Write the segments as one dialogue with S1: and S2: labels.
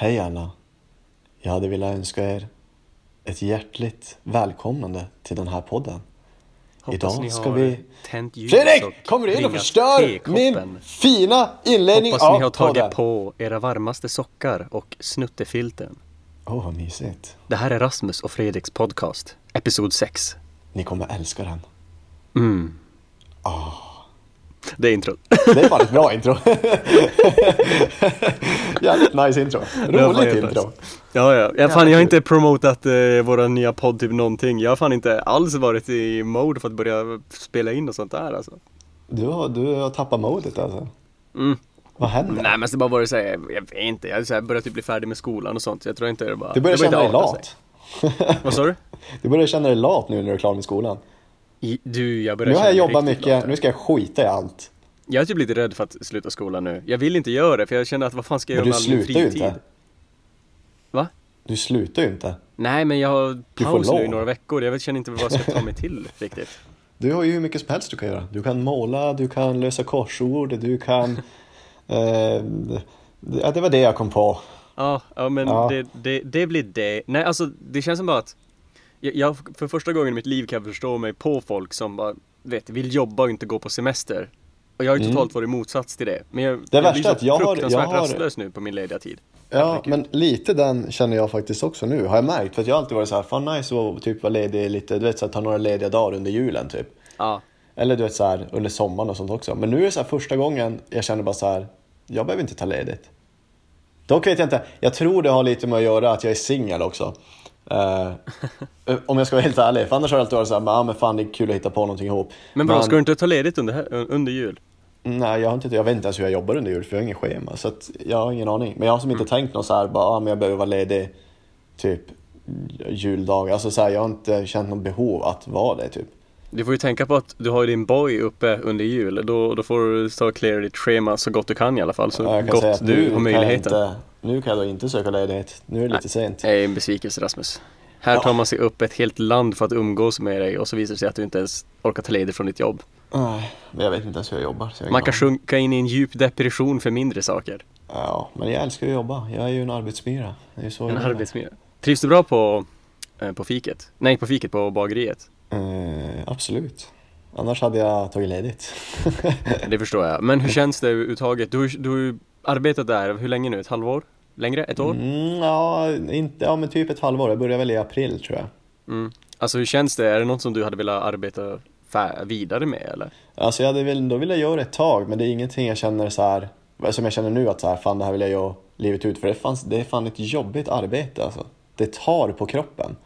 S1: Hej alla! Jag hade velat önska er ett hjärtligt välkomnande till den här podden.
S2: Hoppas
S1: Idag ska vi...
S2: tänt ljus
S1: Fredrik! Kommer du in och förstör min fina inledning
S2: Hoppas
S1: av
S2: ni har tagit
S1: podden?
S2: på era varmaste sockar och snuttefilten.
S1: Åh, vad mysigt.
S2: Det här är Rasmus och Fredriks podcast, episod 6.
S1: Ni kommer älska den.
S2: Mm.
S1: Ah.
S2: Det är introt.
S1: Det är fan ett bra intro. Jävligt nice intro.
S2: Det
S1: Roligt intro.
S2: nice. Ja, ja. Jag, fan, jag har inte promotat eh, våra nya podd typ någonting. Jag har fan inte alls varit i mode för att börja spela in och sånt där alltså.
S1: Du har, du har tappat modet alltså.
S2: Mm.
S1: Vad händer?
S2: Nej men det bara varit såhär, jag vet inte, jag har så här börjat typ bli färdig med skolan och sånt. Jag tror inte det bara...
S1: Du börjar
S2: det bara
S1: känna dig lat.
S2: Vad sa du?
S1: Du börjar känna dig lat nu när du är klar med skolan.
S2: I- Du, jag börjar
S1: Nu har jag jobbat mycket,
S2: lat.
S1: nu ska jag skita i allt.
S2: Jag är typ lite rädd för att sluta skolan nu. Jag vill inte göra det för jag känner att vad fan ska jag
S1: Men
S2: göra
S1: du
S2: med all min
S1: slutar ju
S2: fritid?
S1: inte.
S2: Va?
S1: Du slutar ju inte.
S2: Nej men jag har
S1: Du
S2: paus nu i några veckor. Jag känner inte vad jag ska ta mig till riktigt.
S1: Du har ju hur mycket som helst du kan göra. Du kan måla, du kan lösa korsord, du kan... Eh, ja, det var det jag kom på.
S2: Ja, ja men
S1: Ja.
S2: Det, det, det blir det. Nej alltså det känns som bara att jag, jag för första gången i mitt liv kan jag förstå mig på folk som bara vet, vill jobba och inte gå på semester. Och jag har ju
S1: Mm.
S2: totalt varit motsats till det. Men jag,
S1: Det
S2: jag
S1: värsta
S2: blir så
S1: jag har-
S2: fruktansvärt
S1: jag har-
S2: rastlös nu på min lediga tid.
S1: Ja, men lite den känner jag faktiskt också nu, har jag märkt. För att jag har alltid varit så här, fan nice att typ vara ledig lite, du vet så här, ta några lediga dagar under julen typ.
S2: Ja,
S1: Eller du vet så här, under sommaren och sånt också. Men nu är det så här första gången jag känner bara så här, jag behöver inte ta ledigt. Dock vet jag inte, jag tror det har lite med att göra att jag är singel också. Eh, om jag ska vara helt ärlig, för annars har det alltid varit så här, men, ah, men fan det är kul att hitta på någonting ihop.
S2: men bra, ska du inte ta ledigt under, under jul?
S1: Nej, jag, har inte, jag vet inte ens hur jag jobbar under jul för jag har ingen schema. Så jag har ingen aning. Men jag har som inte tänkt något så här, bara, ah, men jag behöver vara ledig typ juldagar. Alltså så här, jag har inte känt något behov att vara det typ.
S2: Du får ju tänka på att du har ju din boy uppe under jul. Då, då får du ta och cleara ditt schema så gott du kan i alla fall. Så
S1: Ja, jag
S2: gott du har
S1: kan jag
S2: möjligheten.
S1: Inte, nu kan jag då inte söka ledighet. Nu är det lite sent.
S2: Det är en besvikelse Rasmus. Här tar man sig upp ett helt land för att umgås med dig och så visar det sig att du inte ens orkar ta ledigt från ditt jobb.
S1: Nej, men jag vet inte ens hur jag jobbar. Jag
S2: Man kan sjunka in i en djup depression för mindre saker.
S1: Ja, men jag älskar att jobba. Jag är ju en arbetsmyra. Det är ju så
S2: En arbetsmiljö. Trivs du bra på, eh, på fiket? Nej, på fiket, på bageriet.
S1: Eh, absolut. Annars hade jag tagit ledigt.
S2: Det förstår jag. Men hur känns det överhuvudtaget? Du, du arbetat där, hur länge nu? Ett halvår? Längre? Ett år?
S1: Mm, ja, inte, ja, men typ ett halvår. Jag började väl i april tror jag.
S2: Mm. Alltså hur känns det? Är det något som du hade velat arbeta vidare med eller?
S1: Alltså jag hade väl, då ville jag göra ett tag, men det är ingenting jag känner så här, som jag känner nu att så här, fan det här vill jag göra livet ut. För det, fanns, det är fan ett jobbigt arbete alltså. Det tar på kroppen.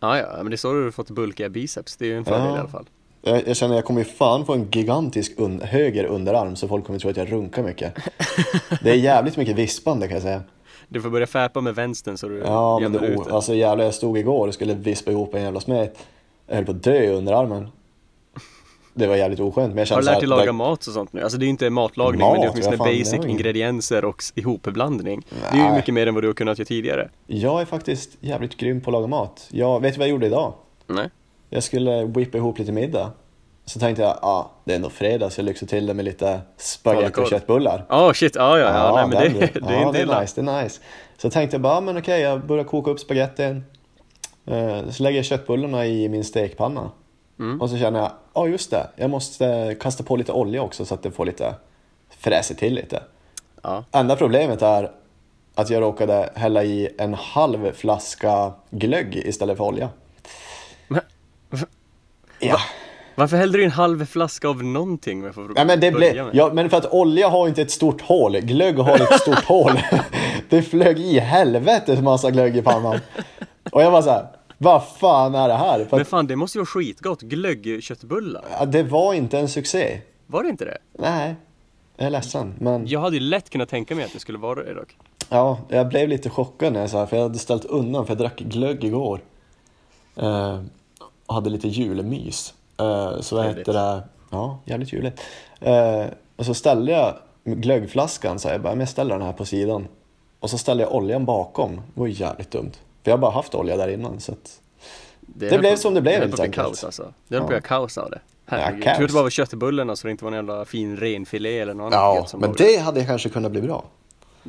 S2: Ja, ja, men det är så du har fått bulkiga biceps. Det är ju en fördel
S1: Ja.
S2: i alla fall.
S1: Jag, jag känner jag kommer ju fan få en gigantisk un, höger underarm så folk kommer tro att jag runkar mycket. Det är jävligt mycket vispande kan jag säga.
S2: Du får börja fäpa med vänstern så du
S1: Ja men det,
S2: ut det.
S1: alltså jävlar jag stod igår och skulle vispa ihop en jävla smet. Jag höll på att dö i underarmen. Det var jävligt oskönt men jag
S2: Har
S1: kände
S2: du
S1: så
S2: lärt dig laga
S1: det-
S2: mat och sånt nu? Alltså det är ju inte matlagning
S1: Mat?
S2: men det är åtminstone
S1: fan,
S2: basic
S1: inget.
S2: ingredienser och ihopblandning. Det är ju
S1: Nej.
S2: mycket mer än vad du har kunnat göra tidigare.
S1: Jag är faktiskt jävligt grym på att laga mat. Jag, vet du vad jag gjorde idag?
S2: Nej?
S1: Jag skulle whippa ihop lite middag. Så tänkte jag, ah, det är ändå fredag så jag lyxar till det med lite spagetti och köttbullar.
S2: Ja, shit, ja, ja, ja, nej men det,
S1: du.
S2: det är inte
S1: det
S2: illa.
S1: är nice, det är nice. Så tänkte jag bara, ah, men okej, jag börjar koka upp spagettin. Eh, Så lägger jag köttbullarna i min stekpanna.
S2: Mm.
S1: Och så känner jag, ja ah, just det, jag måste kasta på lite olja också så att det får lite fräser till lite.
S2: Ja.
S1: Enda problemet är att jag råkade hälla i en halv flaska glögg istället för olja. Ja.
S2: varför hällde du en halv flaska av någonting? jag får
S1: Ja, men, det blev, ja, men för att olja har inte ett stort hål, glögg har ett stort hål. Det flög i helvetes massa glögg i pannan. Och jag var så här, vad fan är det här? För
S2: Men fan, det måste ju vara skitgott. Glöggköttbullar.
S1: ja, det var inte en succé.
S2: Var det inte det?
S1: Nej, jag är ledsen. Men
S2: Jag hade ju lätt kunnat tänka mig att det skulle vara det dock.
S1: ja, jag blev lite chockad när jag sa för jag hade ställt undan för jag drack glögg igår. Eh, och hade lite julemys. Eh, så vad heter det? Ja, jävligt juligt. Eh, och så ställde jag glöggflaskan så jag bara, men jag ställer den här på sidan. Och så ställde jag oljan bakom. Det var jävligt dumt. För jag har bara haft olja där innan så att... Det
S2: höll
S1: blev
S2: på-
S1: som det blev,
S2: höll
S1: helt
S2: på att bli
S1: enkelt.
S2: kaos alltså. Det höll på
S1: Ja.
S2: att bli kaos av det. Herregud.
S1: kaos.
S2: Tur att det bara var köttbullarna så det inte var en jävla fin renfilé eller något annat
S1: Ja,
S2: gött som
S1: men det hade kanske kunnat bli bra.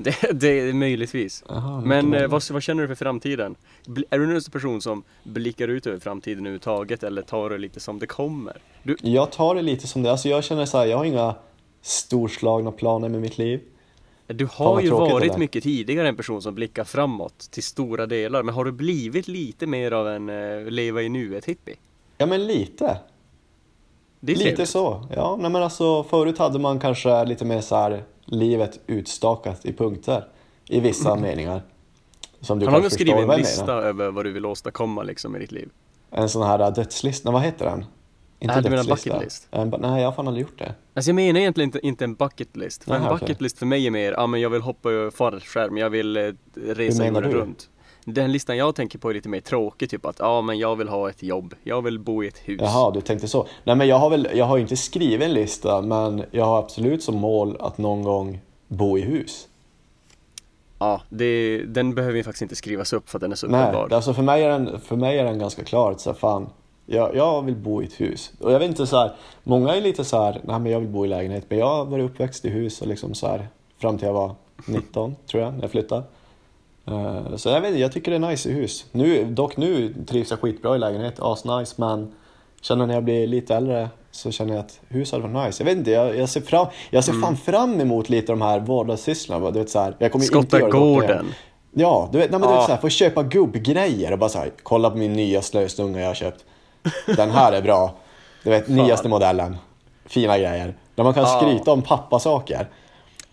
S2: Det, det är möjligtvis.
S1: Aha,
S2: Men eh, vad, vad känner du för framtiden? Bli- Är du en person som blickar ut över framtiden överhuvudtaget eller tar det lite som det kommer? Du,
S1: Jag tar det lite som det, alltså jag känner så här, jag har inga storslagna planer med mitt liv.
S2: du har ju varit mycket tidigare en person som blickar framåt till stora delar, men har du blivit lite mer av en eh, leva i nuet-hippie?
S1: Ja men lite. Lite så. Ja, nej men alltså förut hade man kanske lite mer så här livet utstakat i punkter i vissa meningar. Som du
S2: Har någon
S1: kanske
S2: skrivit en lista
S1: menar.
S2: över vad du vill åstadkomma liksom i ditt liv?
S1: En sån här dödslista, vad heter den?
S2: Nej, du menar bucket list?
S1: En, ba- nej, jag har fan aldrig gjort det.
S2: Alltså jag menar egentligen inte, inte en bucket list. För en
S1: Aha,
S2: bucket
S1: okej.
S2: list för mig är mer, ja men jag vill hoppa över fallskärm, jag vill eh, resa jorden
S1: du?
S2: runt. Den listan jag tänker på är lite mer tråkig, typ att ja men jag vill ha ett jobb, jag vill bo i ett hus.
S1: Jaha, du tänkte så. Nej men jag har väl, jag har inte skrivit en lista men jag har absolut som mål att någon gång bo i hus.
S2: Ja, det, den behöver ju faktiskt inte skrivas upp för att den är så
S1: Nej,
S2: uppenbar.
S1: alltså för mig är den, för mig är den ganska klar. att Så här, fan, jag, jag vill bo i ett hus. Och jag vet inte så här, många är lite så här, nej men jag vill bo i lägenhet. Men jag varit uppväxt i hus och liksom så här, fram till jag var 19 tror jag, när jag flyttade. Eh, Så jag vet inte, jag tycker det är nice i hus. Nu, dock nu trivs jag skitbra i lägenhet, asnice, men känner när jag blir lite äldre så känner jag att hus hade varit nice. Jag vet inte, jag, jag ser, fram, jag ser fan fram emot lite de här vardagssysslorna. Du vet, så här, jag kommer ju inte
S2: Skotta
S1: göra det
S2: gården.
S1: Ja, du vet, nej, men du vet
S2: Ah.
S1: så här, få köpa gubbgrejer och bara så här, kolla på min nya slöstunga jag har köpt. Den här är bra. Du vet, nyaste modellen. Fina grejer. Där man kan
S2: Ah.
S1: skryta om pappasaker.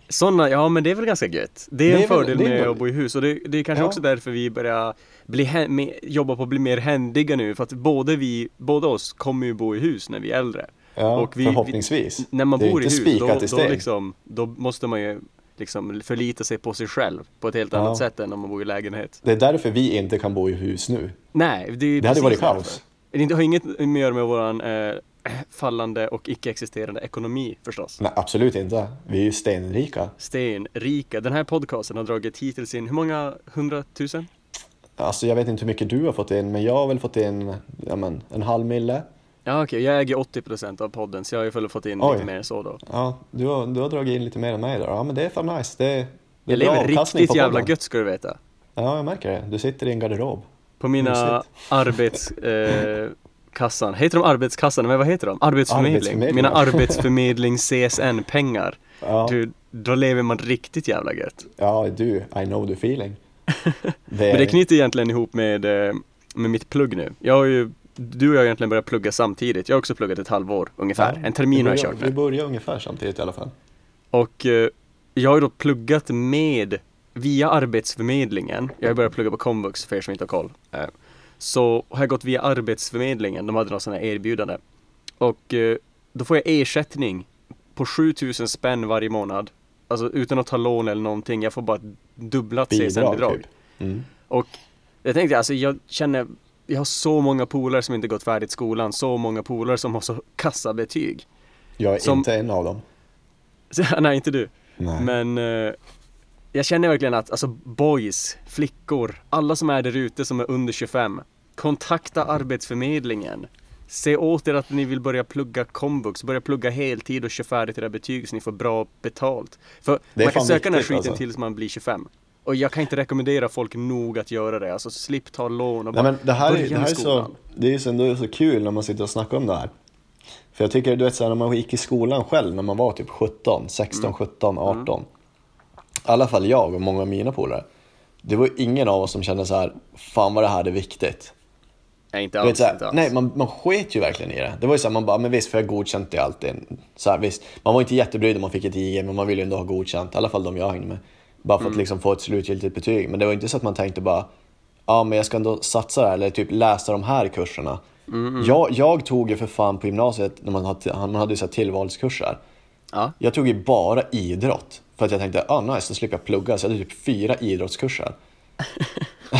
S2: Sådana, ja men det är väl ganska gött. Det är
S1: Det
S2: en
S1: är väl-
S2: fördel
S1: är
S2: med
S1: väl-
S2: att bo i hus och det, det är kanske
S1: Ja.
S2: också därför vi börjar bli med, jobba på att bli mer händiga nu för att både vi, båda oss kommer ju bo i hus när vi är äldre.
S1: Ja,
S2: vi-
S1: förhoppningsvis.
S2: Vi, när man
S1: Det
S2: bor i hus, då,
S1: i
S2: då, liksom, då måste man ju liksom förlita sig på sig själv på ett helt
S1: Ja.
S2: annat sätt än om man bor i lägenhet.
S1: Det är därför vi inte kan bo i hus nu.
S2: Nej, det, är
S1: Det hade varit
S2: därför.
S1: kaos.
S2: Det har inget att göra med våran eh, fallande och icke-existerande ekonomi förstås.
S1: Nej, absolut inte. Vi är ju stenrika.
S2: Stenrika. Den här podcasten har dragit hittills in, hur många hundratusen?
S1: Alltså jag vet inte hur mycket du har fått in, men jag har väl fått in ja, men, en halv mille.
S2: Ja okej, jag äger 80% av podden så jag har ju väl fått in
S1: Oj.
S2: lite mer än så då.
S1: Ja, du har, du har dragit in lite mer än mig då. Ja, men det är fan nice. Det, det är
S2: Jag lever riktigt jävla gött ska du veta.
S1: Ja, jag märker det. Du sitter i en garderob.
S2: På mina arbets... Eh, kassan. Heter de arbetskassan? Men vad heter de? Arbetsförmedling.
S1: Arbetsförmedling,
S2: Mina
S1: ja.
S2: arbetsförmedling CSN-pengar.
S1: Ja,
S2: Du, då lever man riktigt jävla gött.
S1: ja du, I know the feeling. Det
S2: Men det knyter egentligen ihop med, eh, med mitt plugg nu. Jag har ju, du och jag har egentligen börjat plugga samtidigt. Jag har också pluggat ett halvår ungefär. en termin
S1: vi
S2: har jag
S1: börjar-
S2: kört
S1: Vi
S2: nu.
S1: börjar ungefär samtidigt i alla fall.
S2: Och eh, jag har ju då pluggat med, via Arbetsförmedlingen, jag har börjat plugga på komvux för er som inte har koll. Så har jag gått via Arbetsförmedlingen, de hade något sådant här erbjudande. Och eh, då får jag ersättning på 7000 spänn varje månad. Alltså utan att ta lån eller någonting, jag får bara dubblat
S1: Bidrag,
S2: CSN-bidrag.
S1: typ. Mm.
S2: Och jag tänkte alltså, jag känner, jag har så många polare som inte gått färdigt skolan, så många polare som har så kassa betyg.
S1: Jag är
S2: Som-
S1: inte en av dem.
S2: Nej, inte du.
S1: Nej.
S2: Men eh, jag känner verkligen att, alltså boys, flickor, alla som är där ute som är under 25, kontakta Arbetsförmedlingen. Se åt er att ni vill börja plugga komvux, börja plugga heltid och köra färdigt era betyg så ni får bra betalt. För man kan söka den här skiten
S1: alltså.
S2: tills man blir 25. Och jag kan inte rekommendera folk nog att göra det, alltså slipp ta lån och
S1: Nej,
S2: bara
S1: men det här, är-
S2: börja
S1: det här är så, det är så, ändå så kul när man sitter och snackar om det här. För jag tycker, du vet så här, när man gick i skolan själv, när man var typ 17, 16,
S2: Mm.
S1: 17, 18. I alla fall jag och många av mina polare. Det var ingen av oss som kände så här, fan vad det här är viktigt.
S2: Nej, inte alls,
S1: så här,
S2: inte alls.
S1: nej, man, man sket ju verkligen i det. Det var ju så här, man bara, men visst får jag godkänt i allt. Så här, visst, man var inte jättebrydd om man fick ett IG, men man ville ju ändå ha godkänt. I alla fall de jag hängde med. Bara för
S2: Mm.
S1: att liksom få ett slutgiltigt betyg. Men det var inte så att man tänkte bara, ja men jag ska ändå satsa där, eller typ läsa de här kurserna.
S2: Mm,
S1: Jag, jag tog ju för fan på gymnasiet, när man hade, man hade ju så här tillvalskurser.
S2: Ja.
S1: Jag tog ju bara idrott. För att jag tänkte, ah nice, då slipper jag plugga. Så jag hade typ fyra idrottskurser.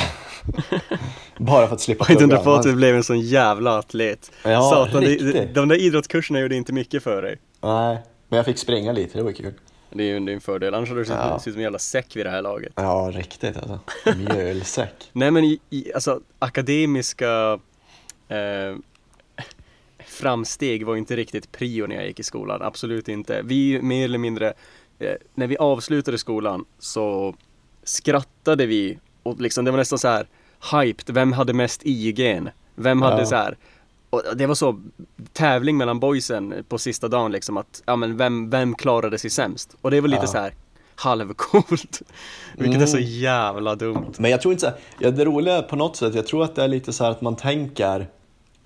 S1: bara för att slippa
S2: Och inte undra
S1: plugga.
S2: på att du blev en sån jävla atlet.
S1: Ja,
S2: Satan, det, de där idrottskurserna gjorde inte mycket för dig.
S1: Nej, men jag fick springa lite, det var kul.
S2: Det är ju det är en fördel, annars hade du sett
S1: Ja.
S2: ut som en jävla säck vid det här laget.
S1: Ja, riktigt alltså. Mjölsäck.
S2: Nej men i, i, alltså akademiska eh, framsteg var inte riktigt prio när jag gick i skolan, absolut inte. Vi mer eller mindre när vi avslutade skolan så skrattade vi och liksom det var nästan så här hyped, vem hade mest IGn? Vem hade
S1: Ja.
S2: så här och det var så tävling mellan boysen på sista dagen liksom att, ja men vem, vem klarade sig sämst? Och det var lite
S1: Ja.
S2: så här halvcoolt. Vilket är så
S1: Mm.
S2: jävla dumt.
S1: Men jag tror inte så här, ja, det roliga på något sätt, jag tror att det är lite så här att man tänker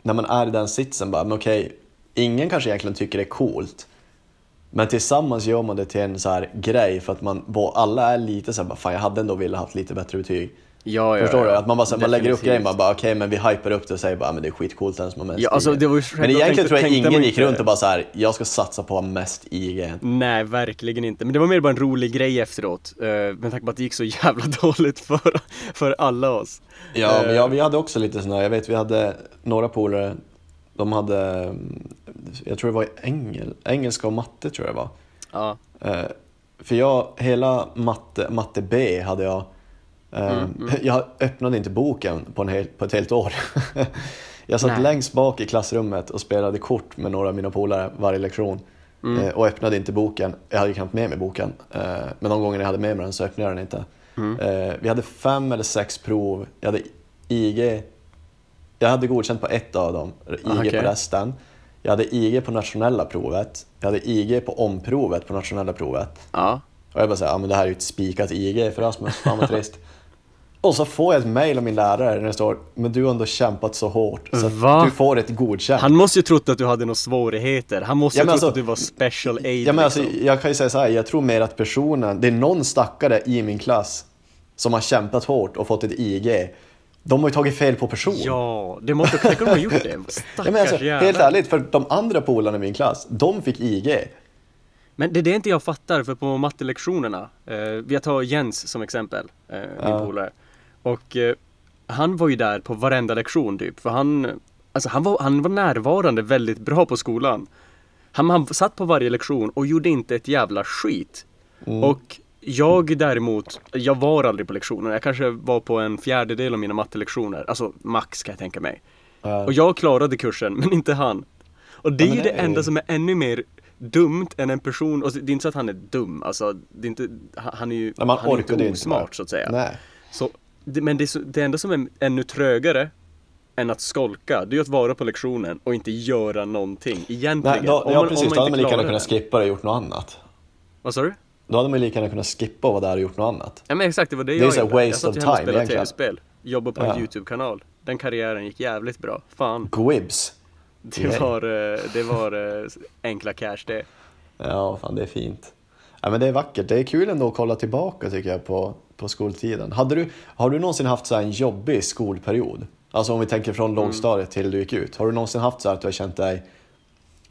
S1: när man är i den sitsen bara, men okej, ingen kanske egentligen tycker det är coolt. Men tillsammans gör man det till en så här grej för att man, alla är lite så här, bara, fan jag hade ändå velat haft lite bättre betyg.
S2: Ja, ja,
S1: Förstår
S2: ja.
S1: du? Att man, bara, så man lägger upp grejen bara, bara okej men vi hypar upp det och säger bara, men det är skitcoolt den som har mest
S2: Ja, alltså, det var ju
S1: Men egentligen
S2: tänkte-
S1: tror jag ingen gick runt och bara så här, jag ska satsa på att ha mest IG.
S2: Nej, verkligen inte. Men det var mer bara en rolig grej efteråt. Uh, med tanke på att det gick så jävla dåligt för, för alla oss.
S1: Ja,
S2: Eh.
S1: men ja, vi hade också lite sådana, jag vet vi hade några polare, de hade, jag tror det var engel, engelska och matte tror jag det var.
S2: Ja.
S1: Eh, för jag, hela matte, matte B hade jag, eh,
S2: Mm,
S1: jag öppnade inte boken på, en hel, på ett helt år. jag satt
S2: Nej.
S1: längst bak i klassrummet och spelade kort med några av mina polare varje lektion.
S2: Mm.
S1: Eh, och öppnade inte boken, jag hade ju knappt med mig boken. Eh, men de gångerna jag hade med mig den så öppnade jag den inte.
S2: Mm.
S1: Eh, vi hade fem eller sex prov, jag hade IG, jag hade godkänt på ett av dem, IG
S2: okej.
S1: på resten. Jag hade IG på nationella provet, jag hade IG på omprovet på nationella provet.
S2: Ja.
S1: Och jag bara säger, ja men det här är ju ett spikat IG för Rasmus, fan vad trist. Och så får jag ett mail av min lärare där det står, men du har ändå kämpat så hårt så
S2: Va?
S1: du får ett godkänt.
S2: Han måste ju trott att du hade några svårigheter. Han måste
S1: Ja,
S2: ju trott
S1: alltså-
S2: att du var special aid
S1: Ja, men alltså,
S2: liksom.
S1: jag kan ju säga så här, jag tror mer att personen, det är någon stackare i min klass som har kämpat hårt och fått ett IG. De har ju tagit fel på person.
S2: Ja, det måste tänk om de har gjort det. Stackars
S1: Ja, men alltså, helt ärligt, för de andra polarna i min klass, de fick IG.
S2: Men det är det inte jag fattar, för på mattelektionerna, eh, vi tar Jens som exempel, eh, min
S1: Ja.
S2: polare. Och eh, han var ju där på varenda lektion typ, för han, alltså han var, han var närvarande väldigt bra på skolan. Han, han satt på varje lektion och gjorde inte ett jävla skit.
S1: Mm.
S2: Och jag däremot, jag var aldrig på lektionerna. Jag kanske var på en fjärdedel av mina mattelektioner, alltså max kan jag tänka mig.
S1: Ja.
S2: Och jag klarade kursen, men inte han. Och det
S1: Ja,
S2: är ju
S1: det är ju-
S2: enda som är ännu mer dumt än en person, och det är inte så att han är dum, alltså det är inte, han är ju,
S1: Nej, man
S2: han är inte
S1: inte
S2: osmart
S1: bara.
S2: så att säga.
S1: Nej.
S2: Så, det, men det, är så, det enda som är ännu trögare än att skolka, det är att vara på lektionen och inte göra någonting egentligen.
S1: Nej, då,
S2: Om
S1: ja
S2: man-
S1: precis,
S2: om
S1: då hade
S2: inte
S1: man lika gärna kunnat skippa det och gjort något annat.
S2: Vad sa du?
S1: Då hade man lika gärna kunnat skippa och vara där och gjort något annat.
S2: Ja men exakt, det var det,
S1: Det är
S2: jag gjorde. Jag
S1: waste
S2: satt
S1: of
S2: ju hemma och
S1: time
S2: spelade tv-spel. Jobbade på en
S1: Ja.
S2: YouTube-kanal. Den karriären gick jävligt bra. Fan.
S1: Guibs.
S2: Det var, eh, det var eh, enkla cash det.
S1: Ja, fan det är fint. Ja, men det är vackert. Det är kul ändå att kolla tillbaka tycker jag på, på skoltiden. Hade du, har du någonsin haft så här en jobbig skolperiod? Alltså om vi tänker från lågstadiet till du gick ut. Har du någonsin haft så att du har känt dig,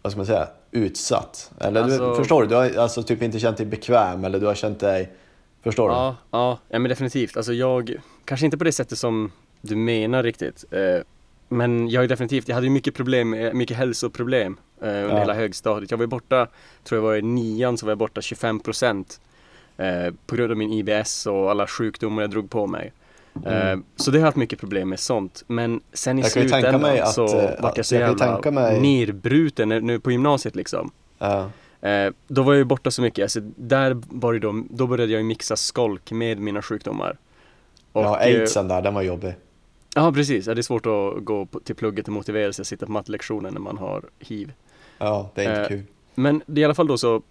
S1: vad ska man säga, utsatt? Eller
S2: Alltså-
S1: du, förstår du? Du har alltså typ inte känt dig bekväm eller du har känt dig, förstår du?
S2: Ja, ja, ja men definitivt. Alltså jag, kanske inte på det sättet som du menar riktigt. Eh, men jag är definitivt, jag hade ju mycket problem, med- mycket hälsoproblem eh, under
S1: Ja.
S2: hela högstadiet. Jag var ju borta, tror jag var i nian så var jag borta 25% eh, på grund av min IBS och alla sjukdomar jag drog på mig. Eh,
S1: Mm.
S2: så det har jag haft mycket problem med sånt. Men sen i
S1: Jag
S2: slutändan
S1: att,
S2: så
S1: eh,
S2: vart jag så
S1: jag
S2: jävla
S1: mig-
S2: nerbruten nu på gymnasiet liksom.
S1: Ja.
S2: Eh, då var jag ju borta så mycket, alltså, där var det då, då började jag ju mixa skolk med mina sjukdomar. Och,
S1: ja, aidsen där, den var jobbig.
S2: Ja precis, ja, det är svårt att gå till plugget och motivera sig att sitta på mattelektionen när man har hiv.
S1: Ja, det är inte kul.
S2: Men i alla fall då så,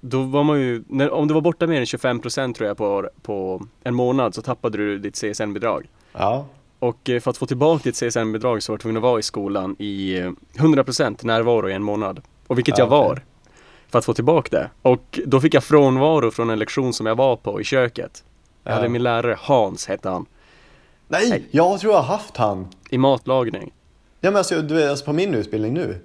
S2: då var man ju, när, om du var borta mer än 25% tror jag på, på en månad så tappade du ditt CSN-bidrag.
S1: Ja,
S2: Och eh, för att få tillbaka ditt CSN-bidrag så var du tvungen att vara i skolan i eh, 100% närvaro i en månad. Och vilket
S1: Ja,
S2: jag var.
S1: okej.
S2: För att få tillbaka det. Och då fick jag frånvaro från en lektion som jag var på i köket. Jag
S1: Ja.
S2: hade min lärare, Hans hette han,
S1: Nej,
S2: Nej.
S1: jag tror jag har haft han.
S2: i matlagning.
S1: Ja men alltså, du är alltså på min utbildning nu.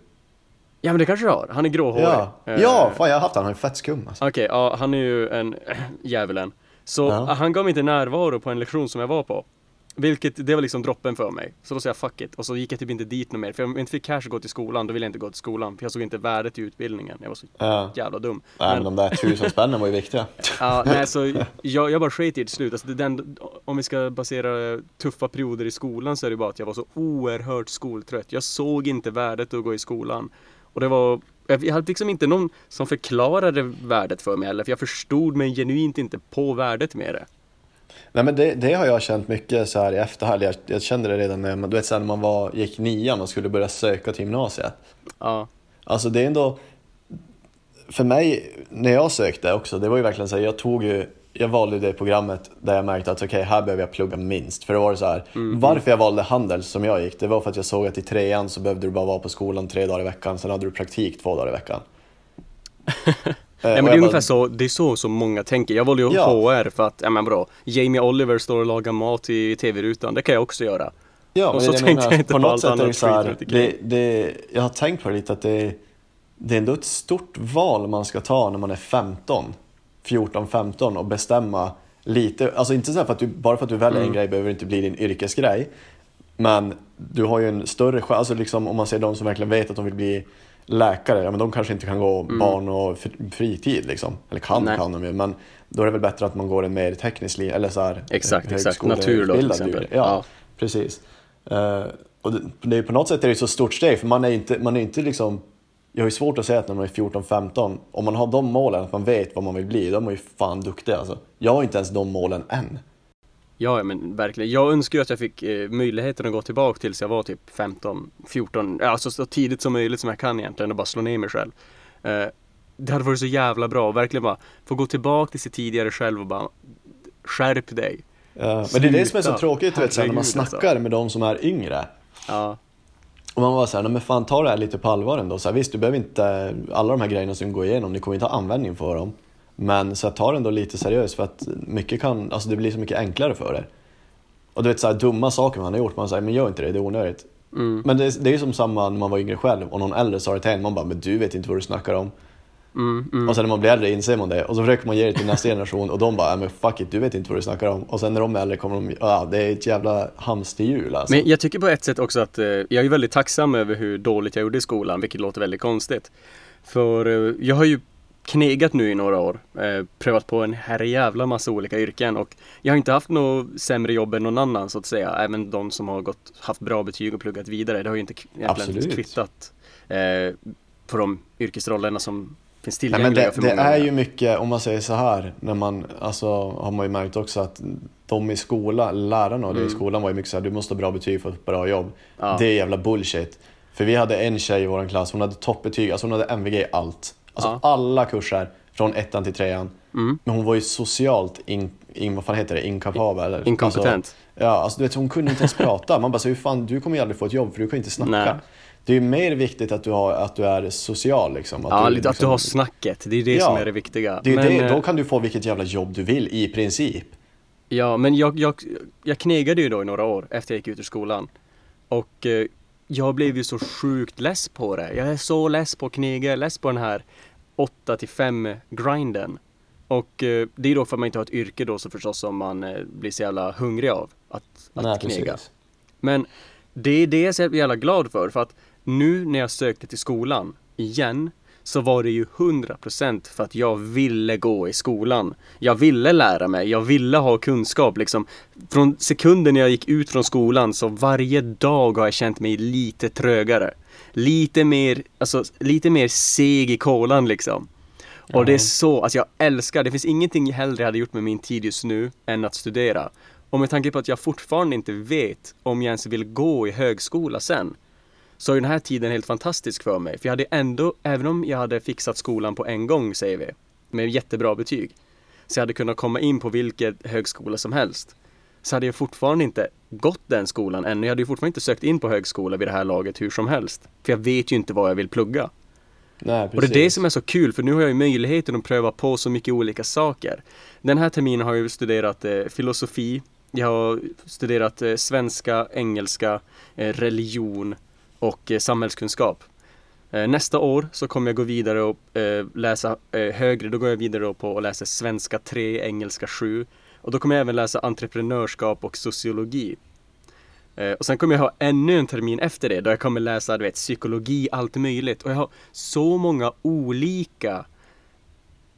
S2: Ja men det kanske du har, han är gråhårig.
S1: Ja,
S2: Eh,
S1: ja fan jag har haft han, han är fett skum alltså.
S2: Okej, ja han är ju en djävulen. Så
S1: Ja.
S2: han gav mig inte närvaro på en lektion som jag var på. Vilket, det var liksom droppen för mig. Så då sa jag fuck it. Och så gick jag typ inte dit något mer. För om jag inte fick cash att gå till skolan, då ville jag inte gå till skolan. För jag såg inte värdet i utbildningen. Jag var så
S1: Ja.
S2: jävla dum.
S1: Nej men de där tusen spännen var ju viktiga.
S2: Ja, nej, så jag, jag bara sket i det till slut. Alltså, det, den, om vi ska basera tuffa perioder i skolan så är det bara att jag var så oerhört skoltrött. Jag såg inte värdet att gå i skolan. Och det var jag hade liksom inte någon som förklarade värdet för mig heller, för jag förstod mig genuint inte på värdet med det.
S1: Nej men det, det har jag känt mycket så här i efterhand. Jag, jag kände det redan när, du vet, så när man var, gick nian och skulle börja söka till gymnasiet.
S2: Ja.
S1: Alltså det är ändå, för mig, när jag sökte också, det var ju verkligen så här, jag tog ju jag valde det programmet där jag märkte att okej, okay, här behöver jag plugga minst. För det var så här, mm. varför jag valde handel som jag gick, det var för att jag såg att i trean så behövde du bara vara på skolan tre dagar i veckan, sen hade du praktik två dagar i veckan.
S2: ja, men det är ungefär så, det är så som många tänker. Jag valde ju ja. HR för att, ja men bra, Jamie Oliver står och lagar mat i tv-rutan, det kan jag också göra.
S1: Ja, och så jag tänkte jag inte på, på är det så här, det, det, jag har tänkt på det lite att det, det är ändå ett stort val man ska ta när man är 15 14-15 och bestämma lite, alltså inte så för att du, bara för att du väljer mm. en grej behöver det inte bli din yrkesgrej. Men du har ju en större chans, alltså liksom, om man ser de som verkligen vet att de vill bli läkare, ja men de kanske inte kan gå mm. barn och fritid liksom. Eller kan Nej. kan de ju, men då är det väl bättre att man går en mer teknisk linje, eller så här,
S2: Exakt, exakt. Natur då till exempel.
S1: Ja, ja. precis. Uh, och det, det, på något sätt är det ett så stort steg, för man är inte, man är inte liksom jag har ju svårt att säga att när man är 14-15, om man har de målen, att man vet vad man vill bli, då är man ju fan duktig alltså. Jag har inte ens de målen än.
S2: Ja, men verkligen. Jag önskar ju att jag fick eh, möjligheten att gå tillbaka tills jag var typ 15, 14, alltså så tidigt som möjligt som jag kan egentligen och bara slå ner mig själv. Eh, det hade varit så jävla bra, verkligen bara få gå tillbaka till sitt tidigare själv och bara skärp dig.
S1: Ja, men det är det som är så tråkigt, du vet, när man alltså. snackar med de som är yngre.
S2: Ja.
S1: Och man var såhär, men fan ta det här lite på allvar ändå. Så här, visst, du behöver inte, alla de här grejerna som går igenom, ni kommer inte ha användning för dem. Men så här, ta det ändå lite seriöst för att mycket kan, alltså det blir så mycket enklare för er. Och du vet så här, dumma saker man har gjort, man säger men gör inte det, det är onödigt. Mm. Men det, det är ju som samma när man var yngre själv och någon äldre sa det till en, man bara men du vet inte vad du snackar om.
S2: Mm, mm.
S1: Och sen när man blir äldre inser man det och så försöker man ge det till nästa generation och de bara men fuck it, du vet inte vad du snackar om. Och sen när de är äldre kommer de, ja det är ett jävla hamsterhjul alltså.
S2: Men jag tycker på ett sätt också att eh, jag är väldigt tacksam över hur dåligt jag gjorde i skolan, vilket låter väldigt konstigt. För eh, jag har ju knegat nu i några år, eh, prövat på en herrejävla massa olika yrken och jag har inte haft något sämre jobb än någon annan så att säga. Även de som har gått, haft bra betyg och pluggat vidare. Det har ju inte egentligen Absolut. kvittat på de yrkesrollerna som finns tillgängliga
S1: Nej, det,
S2: för
S1: många.
S2: Det
S1: är ju mycket, om man säger så här, när man, alltså har man ju märkt också att de i skolan, lärarna och det mm. i skolan var ju mycket så här, du måste ha bra betyg för ett bra jobb. Ja. Det är jävla bullshit. För vi hade en tjej i vår klass, hon hade toppbetyg, alltså hon hade MVG i allt. Alltså ja. alla kurser, från ettan till trean.
S2: Mm.
S1: Men hon var ju socialt, in, in, vad fan heter det, inkapabel. Eller?
S2: Inkompetent.
S1: Alltså, ja, alltså du vet, hon kunde inte ens prata. Man bara, så hur fan, du kommer ju aldrig få ett jobb för du kan inte snacka. Nej. Det är mer viktigt att du, har, att du är social liksom.
S2: Att ja,
S1: du,
S2: liksom, att du har snacket. Det är det ja, som är det viktiga.
S1: Det är men, det, då eh, kan du få vilket jävla jobb du vill i princip.
S2: Ja, men jag, jag, jag knegade ju då i några år efter jag gick ut ur skolan. Och eh, jag blev ju så sjukt less på det. Jag är så less på att knega, less på den här 8 till 5 grinden. Och eh, det är då för att man inte har ett yrke då så förstås som man eh, blir så jävla hungrig av att, att Nej, knega. Precis. Men det är det jag är så jävla glad för, för att nu när jag sökte till skolan igen så var det ju 100% för att jag ville gå i skolan. Jag ville lära mig, jag ville ha kunskap liksom. Från sekunden jag gick ut från skolan så varje dag har jag känt mig lite trögare. Lite mer, alltså lite mer seg i kolan liksom. Och mm. det är så, alltså jag älskar, det finns ingenting jag hellre hade gjort med min tid just nu än att studera. Och med tanke på att jag fortfarande inte vet om jag ens vill gå i högskola sen så är den här tiden helt fantastisk för mig. För jag hade ändå, även om jag hade fixat skolan på en gång säger vi, med jättebra betyg, så jag hade kunnat komma in på vilken högskola som helst. Så hade jag fortfarande inte gått den skolan ännu. Jag hade ju fortfarande inte sökt in på högskola vid det här laget hur som helst. För jag vet ju inte vad jag vill plugga.
S1: Nej,
S2: och det är det som är så kul, för nu har jag ju möjligheten att pröva på så mycket olika saker. Den här terminen har jag studerat eh, filosofi, jag har studerat eh, svenska, engelska, eh, religion, och eh, samhällskunskap. Eh, nästa år så kommer jag gå vidare och eh, läsa högre, då går jag vidare på att läsa svenska 3, engelska 7 och då kommer jag även läsa entreprenörskap och sociologi. Och sen kommer jag ha ännu en termin efter det då jag kommer läsa du vet, psykologi, allt möjligt. Och jag har så många olika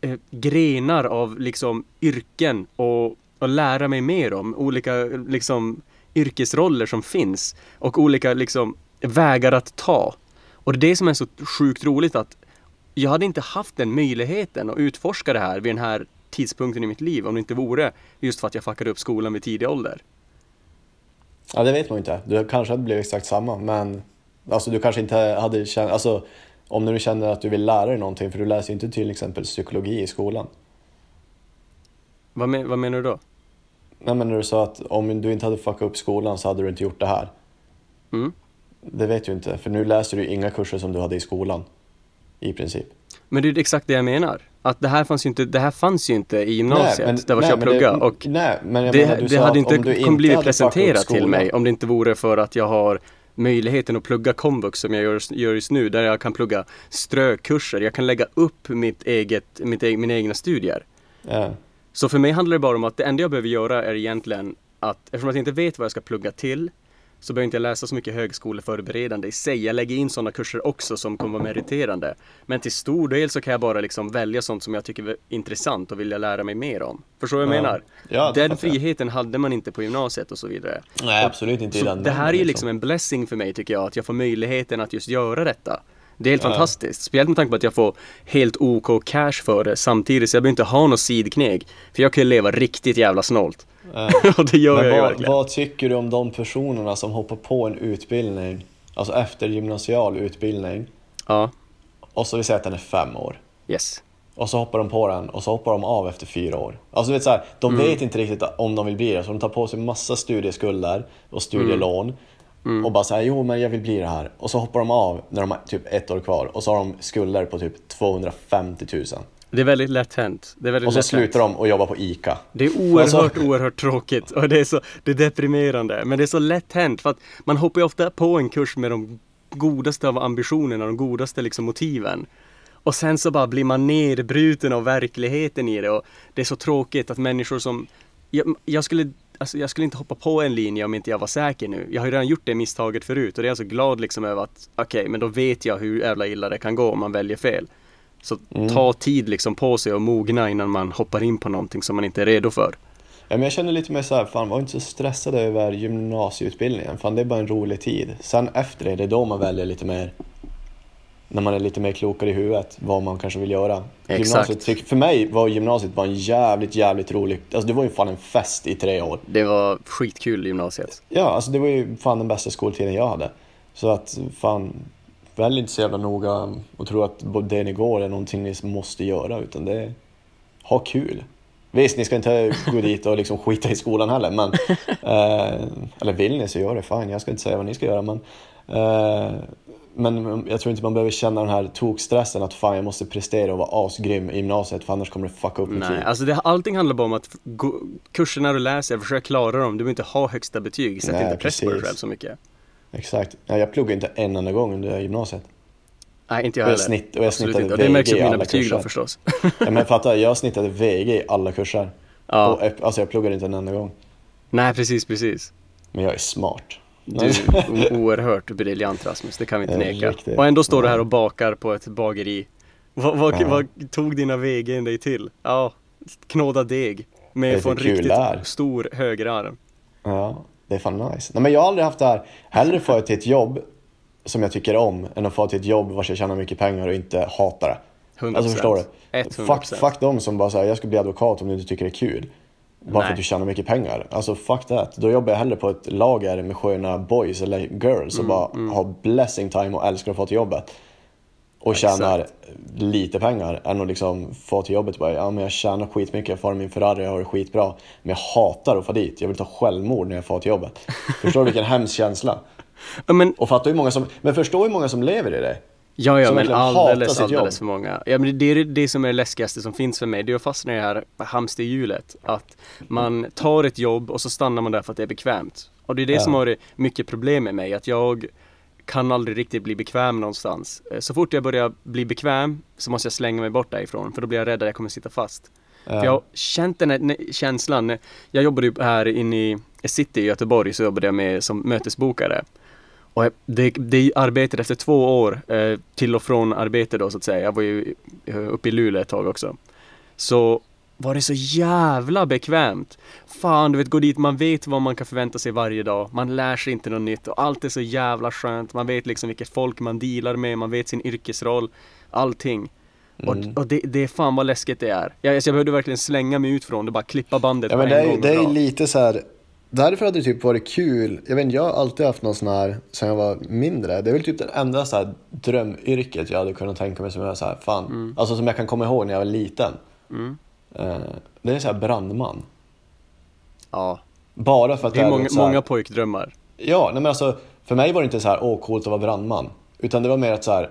S2: eh, grenar av liksom yrken och, och lära mig mer om. Olika liksom yrkesroller som finns och olika liksom vägar att ta. Och det är det som är så sjukt roligt att jag hade inte haft den möjligheten att utforska det här vid den här tidpunkten i mitt liv om det inte vore just för att jag fuckade upp skolan vid tidig ålder.
S1: Ja, det vet man inte. Du kanske hade blivit exakt samma, men alltså, du kanske inte hade känt... Alltså, om du känner att du vill lära dig någonting, för du läser ju inte till exempel psykologi i skolan.
S2: Vad, men, vad menar du då?
S1: Nej, men när du sa att om du inte hade fuckat upp skolan så hade du inte gjort det här.
S2: Mm.
S1: Det vet du inte, för nu läser du inga kurser som du hade i skolan. I princip.
S2: Men det är exakt det jag menar. Att det här fanns ju inte, det här fanns ju inte i gymnasiet,
S1: men-
S2: där vart
S1: nej,
S2: jag pluggade. Och
S1: nej, men jag
S2: det,
S1: menar, du
S2: det hade
S1: att
S2: inte kommit blivit presenterat till mig om det inte vore för att jag har möjligheten att plugga komvux som jag gör, gör just nu, där jag kan plugga strökurser. Jag kan lägga upp mitt eget, mitt, e- mina egna studier.
S1: Ja.
S2: Så för mig handlar det bara om att det enda jag behöver göra är egentligen att eftersom jag inte vet vad jag ska plugga till så behöver jag inte läsa så mycket högskoleförberedande i sig. Jag lägger in sådana kurser också som kommer vara meriterande. Men till stor del så kan jag bara liksom välja sånt som jag tycker är intressant och vill jag lära mig mer om. Förstår du vad jag
S1: Ja.
S2: menar?
S1: Ja,
S2: den
S1: fattar jag.
S2: friheten hade man inte på gymnasiet och så vidare.
S1: Nej, absolut inte i
S2: Så
S1: den
S2: det här är ju liksom en blessing för mig tycker jag, att jag får möjligheten att just göra detta. Det är helt
S1: Ja.
S2: fantastiskt. Speciellt med tanke på att jag får helt OK cash för det samtidigt, så jag behöver inte ha något sidkneg. För jag kan ju leva riktigt jävla snålt.
S1: Ja.
S2: och det gör
S1: Men
S2: jag ju
S1: vad,
S2: verkligen.
S1: vad tycker du om de personerna som hoppar på en utbildning, alltså efter gymnasial utbildning,
S2: Ja,
S1: och så vi säger att den är fem år.
S2: yes.
S1: Och så hoppar de på den och så hoppar de av efter fyra år. Alltså du vet så här, de
S2: Mm.
S1: vet inte riktigt om de vill bli det, så de tar på sig massa studieskulder och studielån.
S2: Mm.
S1: Och bara säger jo men jag vill bli det här. Och så hoppar de av när de har typ ett år kvar och så har de skulder på typ 250 000.
S2: Det är väldigt lätt hänt. Det är väldigt
S1: Och så
S2: lätt
S1: slutar
S2: hänt.
S1: de och jobbar på ICA.
S2: Det är oerhört,
S1: så-
S2: oerhört tråkigt och det är så det är deprimerande. Men det är så lätt hänt för att man hoppar ju ofta på en kurs med de godaste av ambitionerna, de godaste liksom motiven. Och sen så bara blir man nedbruten av verkligheten i det och det är så tråkigt att människor som jag, jag skulle Alltså jag skulle inte hoppa på en linje om inte jag var säker nu. Jag har ju redan gjort det misstaget förut och det är jag så glad liksom över att okej, men då vet jag hur jävla illa det kan gå om man väljer fel. Så
S1: Mm.
S2: ta tid liksom på sig och mogna innan man hoppar in på någonting som man inte är redo för.
S1: Ja, men jag känner lite mer så här, fan var inte så stressad över gymnasieutbildningen. Fan det är bara en rolig tid. Sen efter det, det är då man väljer lite mer, när man är lite mer klokare i huvudet, vad man kanske vill göra.
S2: Exakt.
S1: Gymnasiet, för mig var gymnasiet bara en jävligt, jävligt rolig, alltså det var ju fan en fest i tre år.
S2: Det var skitkul gymnasiet.
S1: Ja, alltså det var ju fan den bästa skoltiden jag hade. Så att fan, välj inte så jävla noga och tro att det ni går är någonting ni måste göra, utan det är, ha kul. Visst, ni ska inte gå dit och liksom skita i skolan heller, men eh, eller vill ni så gör det, fine. Jag ska inte säga vad ni ska göra, men eh, men jag tror inte man behöver känna den här tokstressen att fan jag måste prestera och vara asgrym i gymnasiet för annars kommer det fucka upp mitt
S2: Nej,
S1: liv.
S2: alltså det, allting handlar bara om att gå, kurserna du läser, försök klara dem. Du behöver inte ha högsta betyg. Sätt
S1: Nej,
S2: inte press på dig
S1: precis.
S2: själv så mycket.
S1: Exakt. Ja, jag pluggade inte en enda gång under gymnasiet.
S2: Nej, inte jag
S1: Och jag
S2: heller.
S1: snitt- och jag snittade
S2: inte. Och det märks
S1: VG i
S2: mina betyg då förstås.
S1: Ja, men fatta, jag snittade VG i alla kurser.
S2: ja.
S1: Och, alltså jag pluggade inte en enda gång.
S2: Nej, precis, precis.
S1: Men jag är smart.
S2: Du är oerhört briljant Rasmus, det kan vi inte neka.
S1: riktigt.
S2: Och ändå står du här och bakar på ett bageri. Vad, vad,
S1: Ja.
S2: vad tog dina VG dig till? Ja, knåda deg. Med på en
S1: kul
S2: riktigt
S1: där.
S2: stor högerarm.
S1: Ja, det är fan nice. Nej men jag har aldrig haft det här. Hellre få till ett jobb som jag tycker om än att få till ett jobb vars jag tjänar mycket pengar och inte hatar det.
S2: 100%.
S1: Alltså förstår du?
S2: 100%.
S1: Fuck, fuck de som bara säger jag ska bli advokat om du inte tycker det är kul. Bara för
S2: Nej.
S1: att du tjänar mycket pengar. Alltså fuck that. Då jobbar jag hellre på ett lager med sköna boys eller girls och
S2: Mm,
S1: bara har blessing time och älskar att få till jobbet. Och
S2: Exakt.
S1: tjänar lite pengar än att liksom få till jobbet och bara, ja men jag tjänar skitmycket, jag får min Ferrari, jag har det skitbra. Men jag hatar att få dit, jag vill ta självmord när jag får till jobbet. Förstår du vilken hemsk känsla?
S2: Men
S1: Och fattar hur många som, men förstå hur många som lever i det.
S2: Ja, ja, men alldeles, alldeles för många. Ja, men det är det, som är det läskigaste som finns för mig. Det är att fastna i det här hamsterhjulet. Att man tar ett jobb och så stannar man där för att det är bekvämt. Och det är det
S1: Ja.
S2: som har mycket problem med mig. Att jag kan aldrig riktigt bli bekväm någonstans. Eh, Så fort jag börjar bli bekväm så måste jag slänga mig bort därifrån. För då blir jag rädd att jag kommer sitta fast. För jag har känt den här känslan. Jag jobbade ju här inne i city i Göteborg så jobbade jag med som mötesbokare. Och det, det arbetet efter två år eh, till och från arbete då så att säga. Jag var ju eh, uppe i Luleå ett tag också. Så var det så jävla bekvämt. Fan, du vet, gå dit, man vet vad man kan förvänta sig varje dag. Man lär sig inte något nytt och allt är så jävla skönt. Man vet liksom vilket folk man dealar med, man vet sin yrkesroll, allting.
S1: Mm.
S2: Och, och det, det är fan vad läskigt det är. Jag, jag behövde verkligen slänga mig ut från det, bara klippa bandet
S1: Ja men
S2: en
S1: det är,
S2: gång.
S1: det är lite så här. Därför hade det typ varit kul. Jag vet inte, jag har alltid haft någon sån här sen jag var mindre. Det är väl typ det enda så här drömyrket jag hade kunnat tänka mig som jag så här, fan. Alltså som jag kan komma ihåg när jag var liten.
S2: Mm.
S1: Eh, det är så här brandman.
S2: Ja,
S1: Bara för att
S2: det är
S1: är
S2: många,
S1: så här,
S2: många pojkdrömmar.
S1: Ja, nej men alltså för mig var det inte så här, åh coolt att vara brandman. Utan det var mer att så här,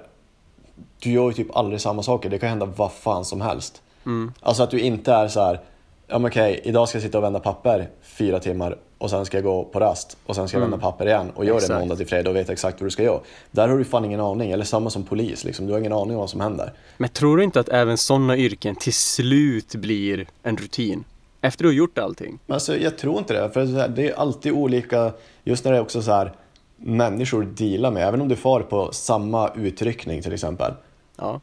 S1: du gör ju typ aldrig samma saker. Det kan hända vad fan som helst.
S2: Mm.
S1: Alltså att du inte är så här, ja men okej, idag ska jag sitta och vända papper fyra timmar och sen ska jag gå på rast och sen ska jag vända papper igen och gör det måndag till fredag och vet exakt vad du ska göra. Där har du fan ingen aning, eller samma som polis liksom, du har ingen aning om vad som händer.
S2: Men tror du inte att även sådana yrken till slut blir en rutin? Efter du har gjort allting?
S1: Alltså jag tror inte det, för det är alltid olika, just när det är också så här människor dealar med, även om du far på samma utryckning till exempel.
S2: Ja.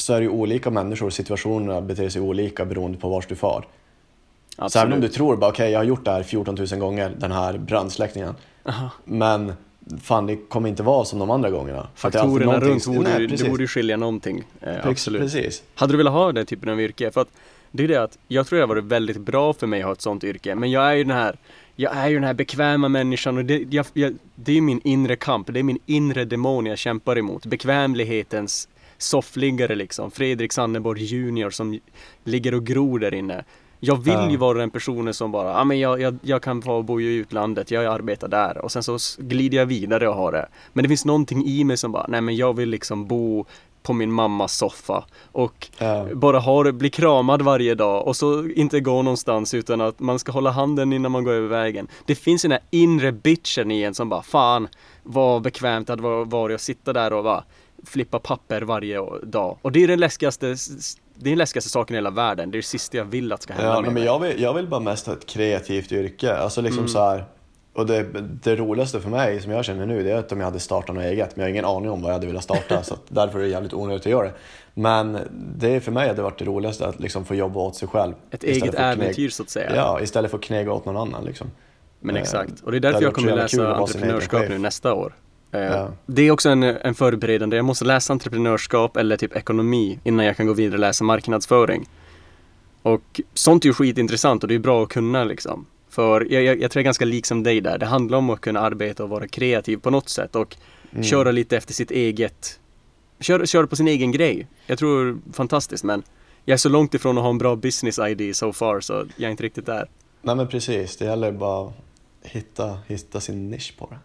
S1: Så är det ju olika människor, situationerna beter sig olika beroende på vart du far. Så
S2: Absolut.
S1: även om du tror bara okej, jag har gjort det här 14 000 gånger, den här brandsläckningen.
S2: Aha.
S1: Men fan, det kommer inte vara som de andra gångerna. Alltid
S2: Faktorerna runt borde,
S1: Nej,
S2: det borde ju skilja någonting. Eh,
S1: Prex-
S2: absolut.
S1: Precis.
S2: Hade du velat ha den typen av yrke? För att det är det att jag tror det har varit väldigt bra för mig att ha ett sånt yrke. Men jag är ju den här jag är ju den här bekväma människan och det, jag, jag, det är min inre kamp, det är min inre demon jag kämpar emot. Bekvämlighetens soffliggare liksom. Fredrik Sanneborg junior som ligger och gror där inne. Jag vill
S1: Ja.
S2: ju vara den personen som bara, ja men jag, jag, jag kan få bo i utlandet, jag arbetar där och sen så glider jag vidare och har det. Men det finns någonting i mig som bara, nej men jag vill liksom bo på min mammas soffa och
S1: Ja.
S2: bara ha det, bli kramad varje dag och så inte gå någonstans utan att man ska hålla handen innan man går över vägen. Det finns den här inre bitchen i en som bara, fan vad bekvämt det hade va- varit att sitta där och bara flippa papper varje dag. Och det är den läskigaste, det är den läskigaste saken i hela världen. Det är det sista jag vill att ska hända
S1: Ja,
S2: med
S1: men jag vill, jag vill bara mest ha ett kreativt yrke. Alltså liksom
S2: Mm.
S1: så här, och det, det roligaste för mig, som jag känner nu, det är att om jag hade startat något eget. Men jag har ingen aning om vad jag hade velat starta, så därför är det jävligt onödigt att göra det. Men det är för mig hade varit det roligaste, att liksom få jobba åt sig själv.
S2: Ett eget äventyr så att säga.
S1: Ja, istället för att knega åt någon annan liksom.
S2: Men
S1: Eh,
S2: exakt. Och det är
S1: det
S2: därför
S1: hade
S2: jag kommer läsa entreprenörskap nu nästa år. Eh,
S1: Ja.
S2: Det är också en, en förberedande, jag måste läsa entreprenörskap eller typ ekonomi innan jag kan gå vidare och läsa marknadsföring. Och sånt är ju skitintressant och det är bra att kunna liksom. För jag, jag, jag tror jag är ganska lik som dig där. Det handlar om att kunna arbeta och vara kreativ på något sätt och
S1: Mm.
S2: köra lite efter sitt eget Köra kör på sin egen grej. Jag tror fantastiskt men jag är så långt ifrån att ha en bra business ID so far så jag är inte riktigt där.
S1: Nej men precis, det gäller bara att hitta, hitta sin nisch på det.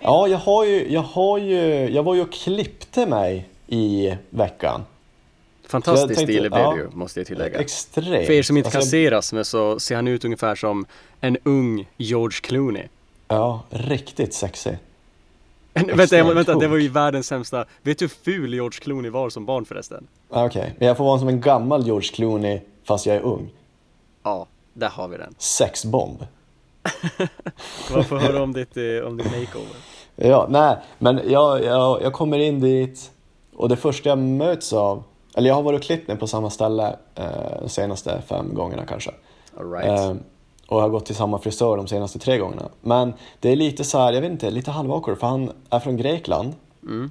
S1: Ja, jag har ju, jag har ju, jag var ju och klippte mig i veckan.
S2: Fantastisk
S1: tänkte-
S2: stil blev
S1: ja.
S2: ju, måste jag tillägga.
S1: Extremt.
S2: För er som inte
S1: Alltså,
S2: kan se Rasmus så ser han ut ungefär som en ung George Clooney.
S1: Ja, riktigt sexy.
S2: vänta, jag,
S1: Extremt
S2: vänta, det var ju världens sämsta. Vet du hur ful George Clooney var som barn förresten?
S1: Ah, Okej, men jag får vara som en gammal George Clooney fast jag är ung.
S2: Ja, där har vi den.
S1: Sexbomb.
S2: Varför höra om ditt, eh, om din makeover?
S1: Ja, nej, men jag, jag, jag kommer in dit och det första jag möts av, eller jag har varit och klippt mig på samma ställe eh, de senaste fem gångerna kanske.
S2: All right.
S1: Eh, och jag har gått till samma frisör de senaste tre gångerna. Men det är lite så här, jag vet inte, lite halvawkward för han är från Grekland.
S2: Mm.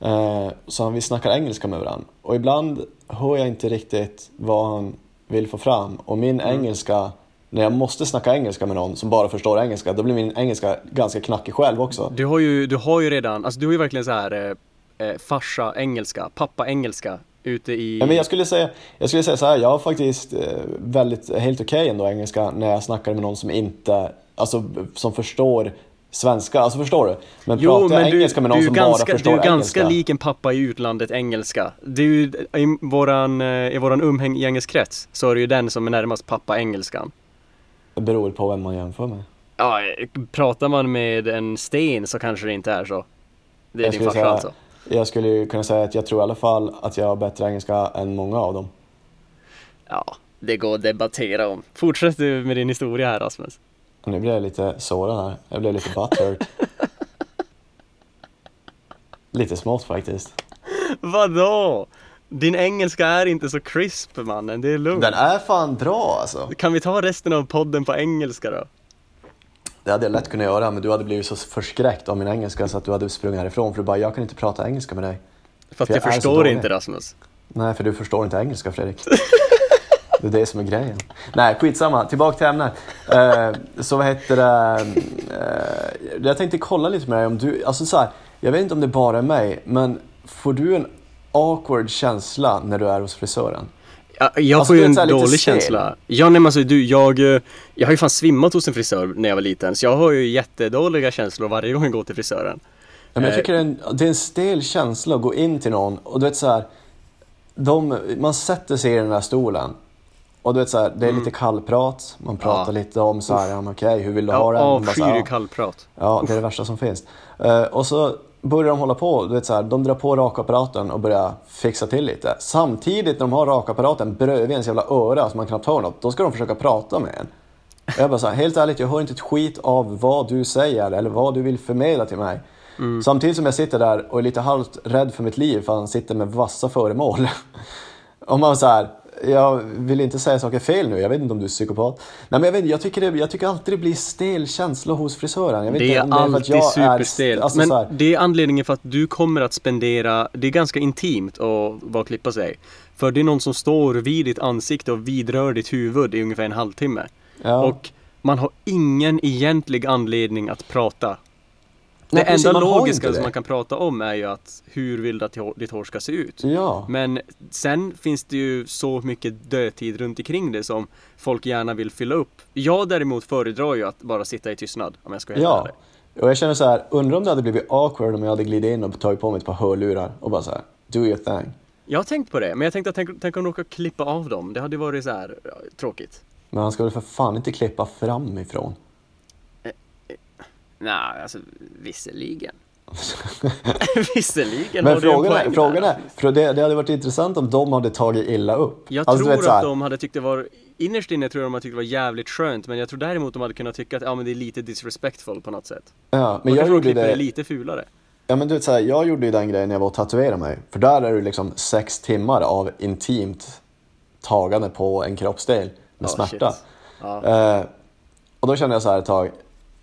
S1: Eh, så vi snackar engelska med varandra. Och ibland hör jag inte riktigt vad han vill få fram. Och min
S2: Mm.
S1: engelska, när jag måste snacka engelska med någon som bara förstår engelska, då blir min engelska ganska knackig själv också.
S2: Du har ju, du har ju redan, alltså du har ju verkligen så här eh, eh, farsa engelska, pappa engelska ute i...
S1: Ja, men jag, skulle säga, jag skulle säga så här, jag har faktiskt eh, väldigt, helt okej ändå engelska när jag snackar med någon som inte, alltså som förstår svenska, alltså förstår du? Men
S2: Jo,
S1: pratar jag
S2: men du,
S1: engelska med någon som
S2: ganska,
S1: bara förstår
S2: du är ganska
S1: engelska.
S2: lik en pappa i utlandet engelska. Du, är ju- i våran, eh, i våran umgängeskrets så är det ju den som är närmast pappa engelskan.
S1: Det beror på vem man jämför med.
S2: Ja, pratar man med en sten så kanske det inte är så. Det är
S1: Jag
S2: din farsa
S1: säga-
S2: alltså.
S1: Jag skulle ju kunna säga att jag tror i alla fall att jag har bättre engelska än många av dem.
S2: Ja, det går att debattera om. Fortsätt du med din historia här Rasmus.
S1: Och nu blir jag lite sårad här. Jag blev lite butthurt. lite smått faktiskt.
S2: Vadå? Din engelska är inte så crisp mannen, det är lugnt.
S1: Den är fan bra alltså.
S2: Kan vi ta resten av podden på engelska då?
S1: Det hade jag lätt kunnat göra, men du hade blivit så förskräckt av min engelska så att du hade sprungit härifrån för du bara, jag kan inte prata engelska med dig.
S2: Fast
S1: För
S2: jag,
S1: jag
S2: förstår inte Rasmus.
S1: Nej, för du förstår inte engelska Fredrik. Det är det som är grejen. Nej, skitsamma. Tillbaka till ämnet. Eh, så vad heter det? Eh, jag tänkte kolla lite med dig om du, alltså så här, jag vet inte om det bara är mig, men får du en awkward känsla när du är hos frisören?
S2: Ja, jag
S1: Alltså,
S2: får ju en dålig känsla. Ja, nej, men alltså du, jag, eh, jag har ju fan svimmat hos en frisör när jag var liten, så jag har ju jättedåliga känslor varje gång jag går till frisören.
S1: Ja, men jag
S2: Eh.
S1: tycker det är, en, det är en stel känsla att gå in till någon och du vet så här, de, man sätter sig i den där stolen och du vet så här, det är lite kallprat, man pratar
S2: Mm. Ja.
S1: lite om så här, ja, okej, hur vill du ha det? Så här,
S2: avskyr
S1: ja.
S2: kallprat.
S1: Ja, det är det värsta som finns. Eh, och så börjar de hålla på, du vet så här, de drar på rakapparaten och börjar fixa till lite. Samtidigt när de har rakapparaten bredvid ens jävla öra så man knappt hör något, då ska de försöka prata med en. Och Jag bara så här, helt ärligt, jag hör inte ett skit av vad du säger eller vad du vill förmedla till mig. Samtidigt som jag sitter där och är lite halvt rädd för mitt liv för han sitter med vassa föremål. Om man så här, jag vill inte säga saker fel nu, jag vet inte om du är psykopat. Nej men jag, vet, inte, jag, tycker det, jag tycker alltid det blir stel känsla hos frisören.
S2: Det
S1: inte
S2: är
S1: är att
S2: alltid
S1: jag
S2: superstelt.
S1: Är, alltså,
S2: Men det är anledningen för att du kommer att spendera, det är ganska intimt att och klippa sig. För det är någon som står vid ditt ansikte och vidrör ditt huvud i ungefär en halvtimme.
S1: ja.
S2: Och man har ingen egentlig anledning att prata. Det
S1: Nej,
S2: enda logiska som
S1: det.
S2: man kan prata om är ju att hur vill du att ditt hår ska se ut?
S1: ja.
S2: Men sen finns det ju så mycket dödtid runt omkring det som folk gärna vill fylla upp. Jag däremot föredrar ju att bara sitta i tystnad om jag ska vara
S1: Ja,
S2: ärlig.
S1: och jag känner så här, undrar om det hade blivit awkward om jag hade glidit in och tagit på mig ett par hörlurar och bara så här, do your thing.
S2: Jag har tänkt på det, men jag tänkte att tänk, tänk om de råkar klippa av dem. Det hade varit så här tråkigt.
S1: Men han ska väl för fan inte klippa framifrån.
S2: Nej, alltså visserligen. visserligen
S1: Men frågan är, frågan är för det, det hade varit intressant om de hade tagit illa upp.
S2: Jag
S1: Alltså,
S2: tror att de hade tyckt det var Innerst inne tror jag de hade tyckt det var jävligt skönt Men jag tror däremot de hade kunnat tycka att ja men det är lite disrespectful på något sätt
S1: Ja,
S2: Men
S1: men jag
S2: de
S1: gjorde
S2: det
S1: det,
S2: lite fulare
S1: ja, men du vet, så här, jag gjorde ju den grejen när jag var och tatuerade mig. För där är det liksom sex timmar av intimt tagande på en kroppsdel med
S2: Ja,
S1: smärta.
S2: Ja.
S1: Eh, och då kände jag så här ett tag,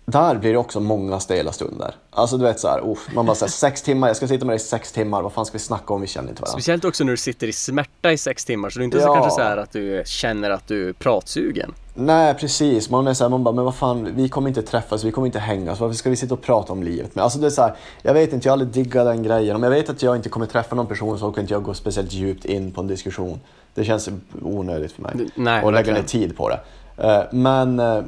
S1: där blir det också många stela stunder. Alltså du vet så här, uff, man bara säger sex timmar, jag ska sitta med dig i sex timmar, vad fan ska vi snacka om, vi känner inte varandra.
S2: Speciellt också när du sitter i smärta i sex timmar så det är inte så
S1: Ja.
S2: kanske så här att du känner att du är pratsugen
S1: Nej precis, man är så här, man bara, men vad fan, vi kommer inte träffas, vi kommer inte hängas, varför ska vi sitta och prata om livet? Men alltså det är så här, jag vet inte, jag har aldrig diggat den grejen. Om jag vet att jag inte kommer träffa någon person så kan inte jag gå speciellt djupt in på en diskussion. Det känns onödigt för mig.
S2: Nej,
S1: och lägga ner tid på det. Eh, Men eh,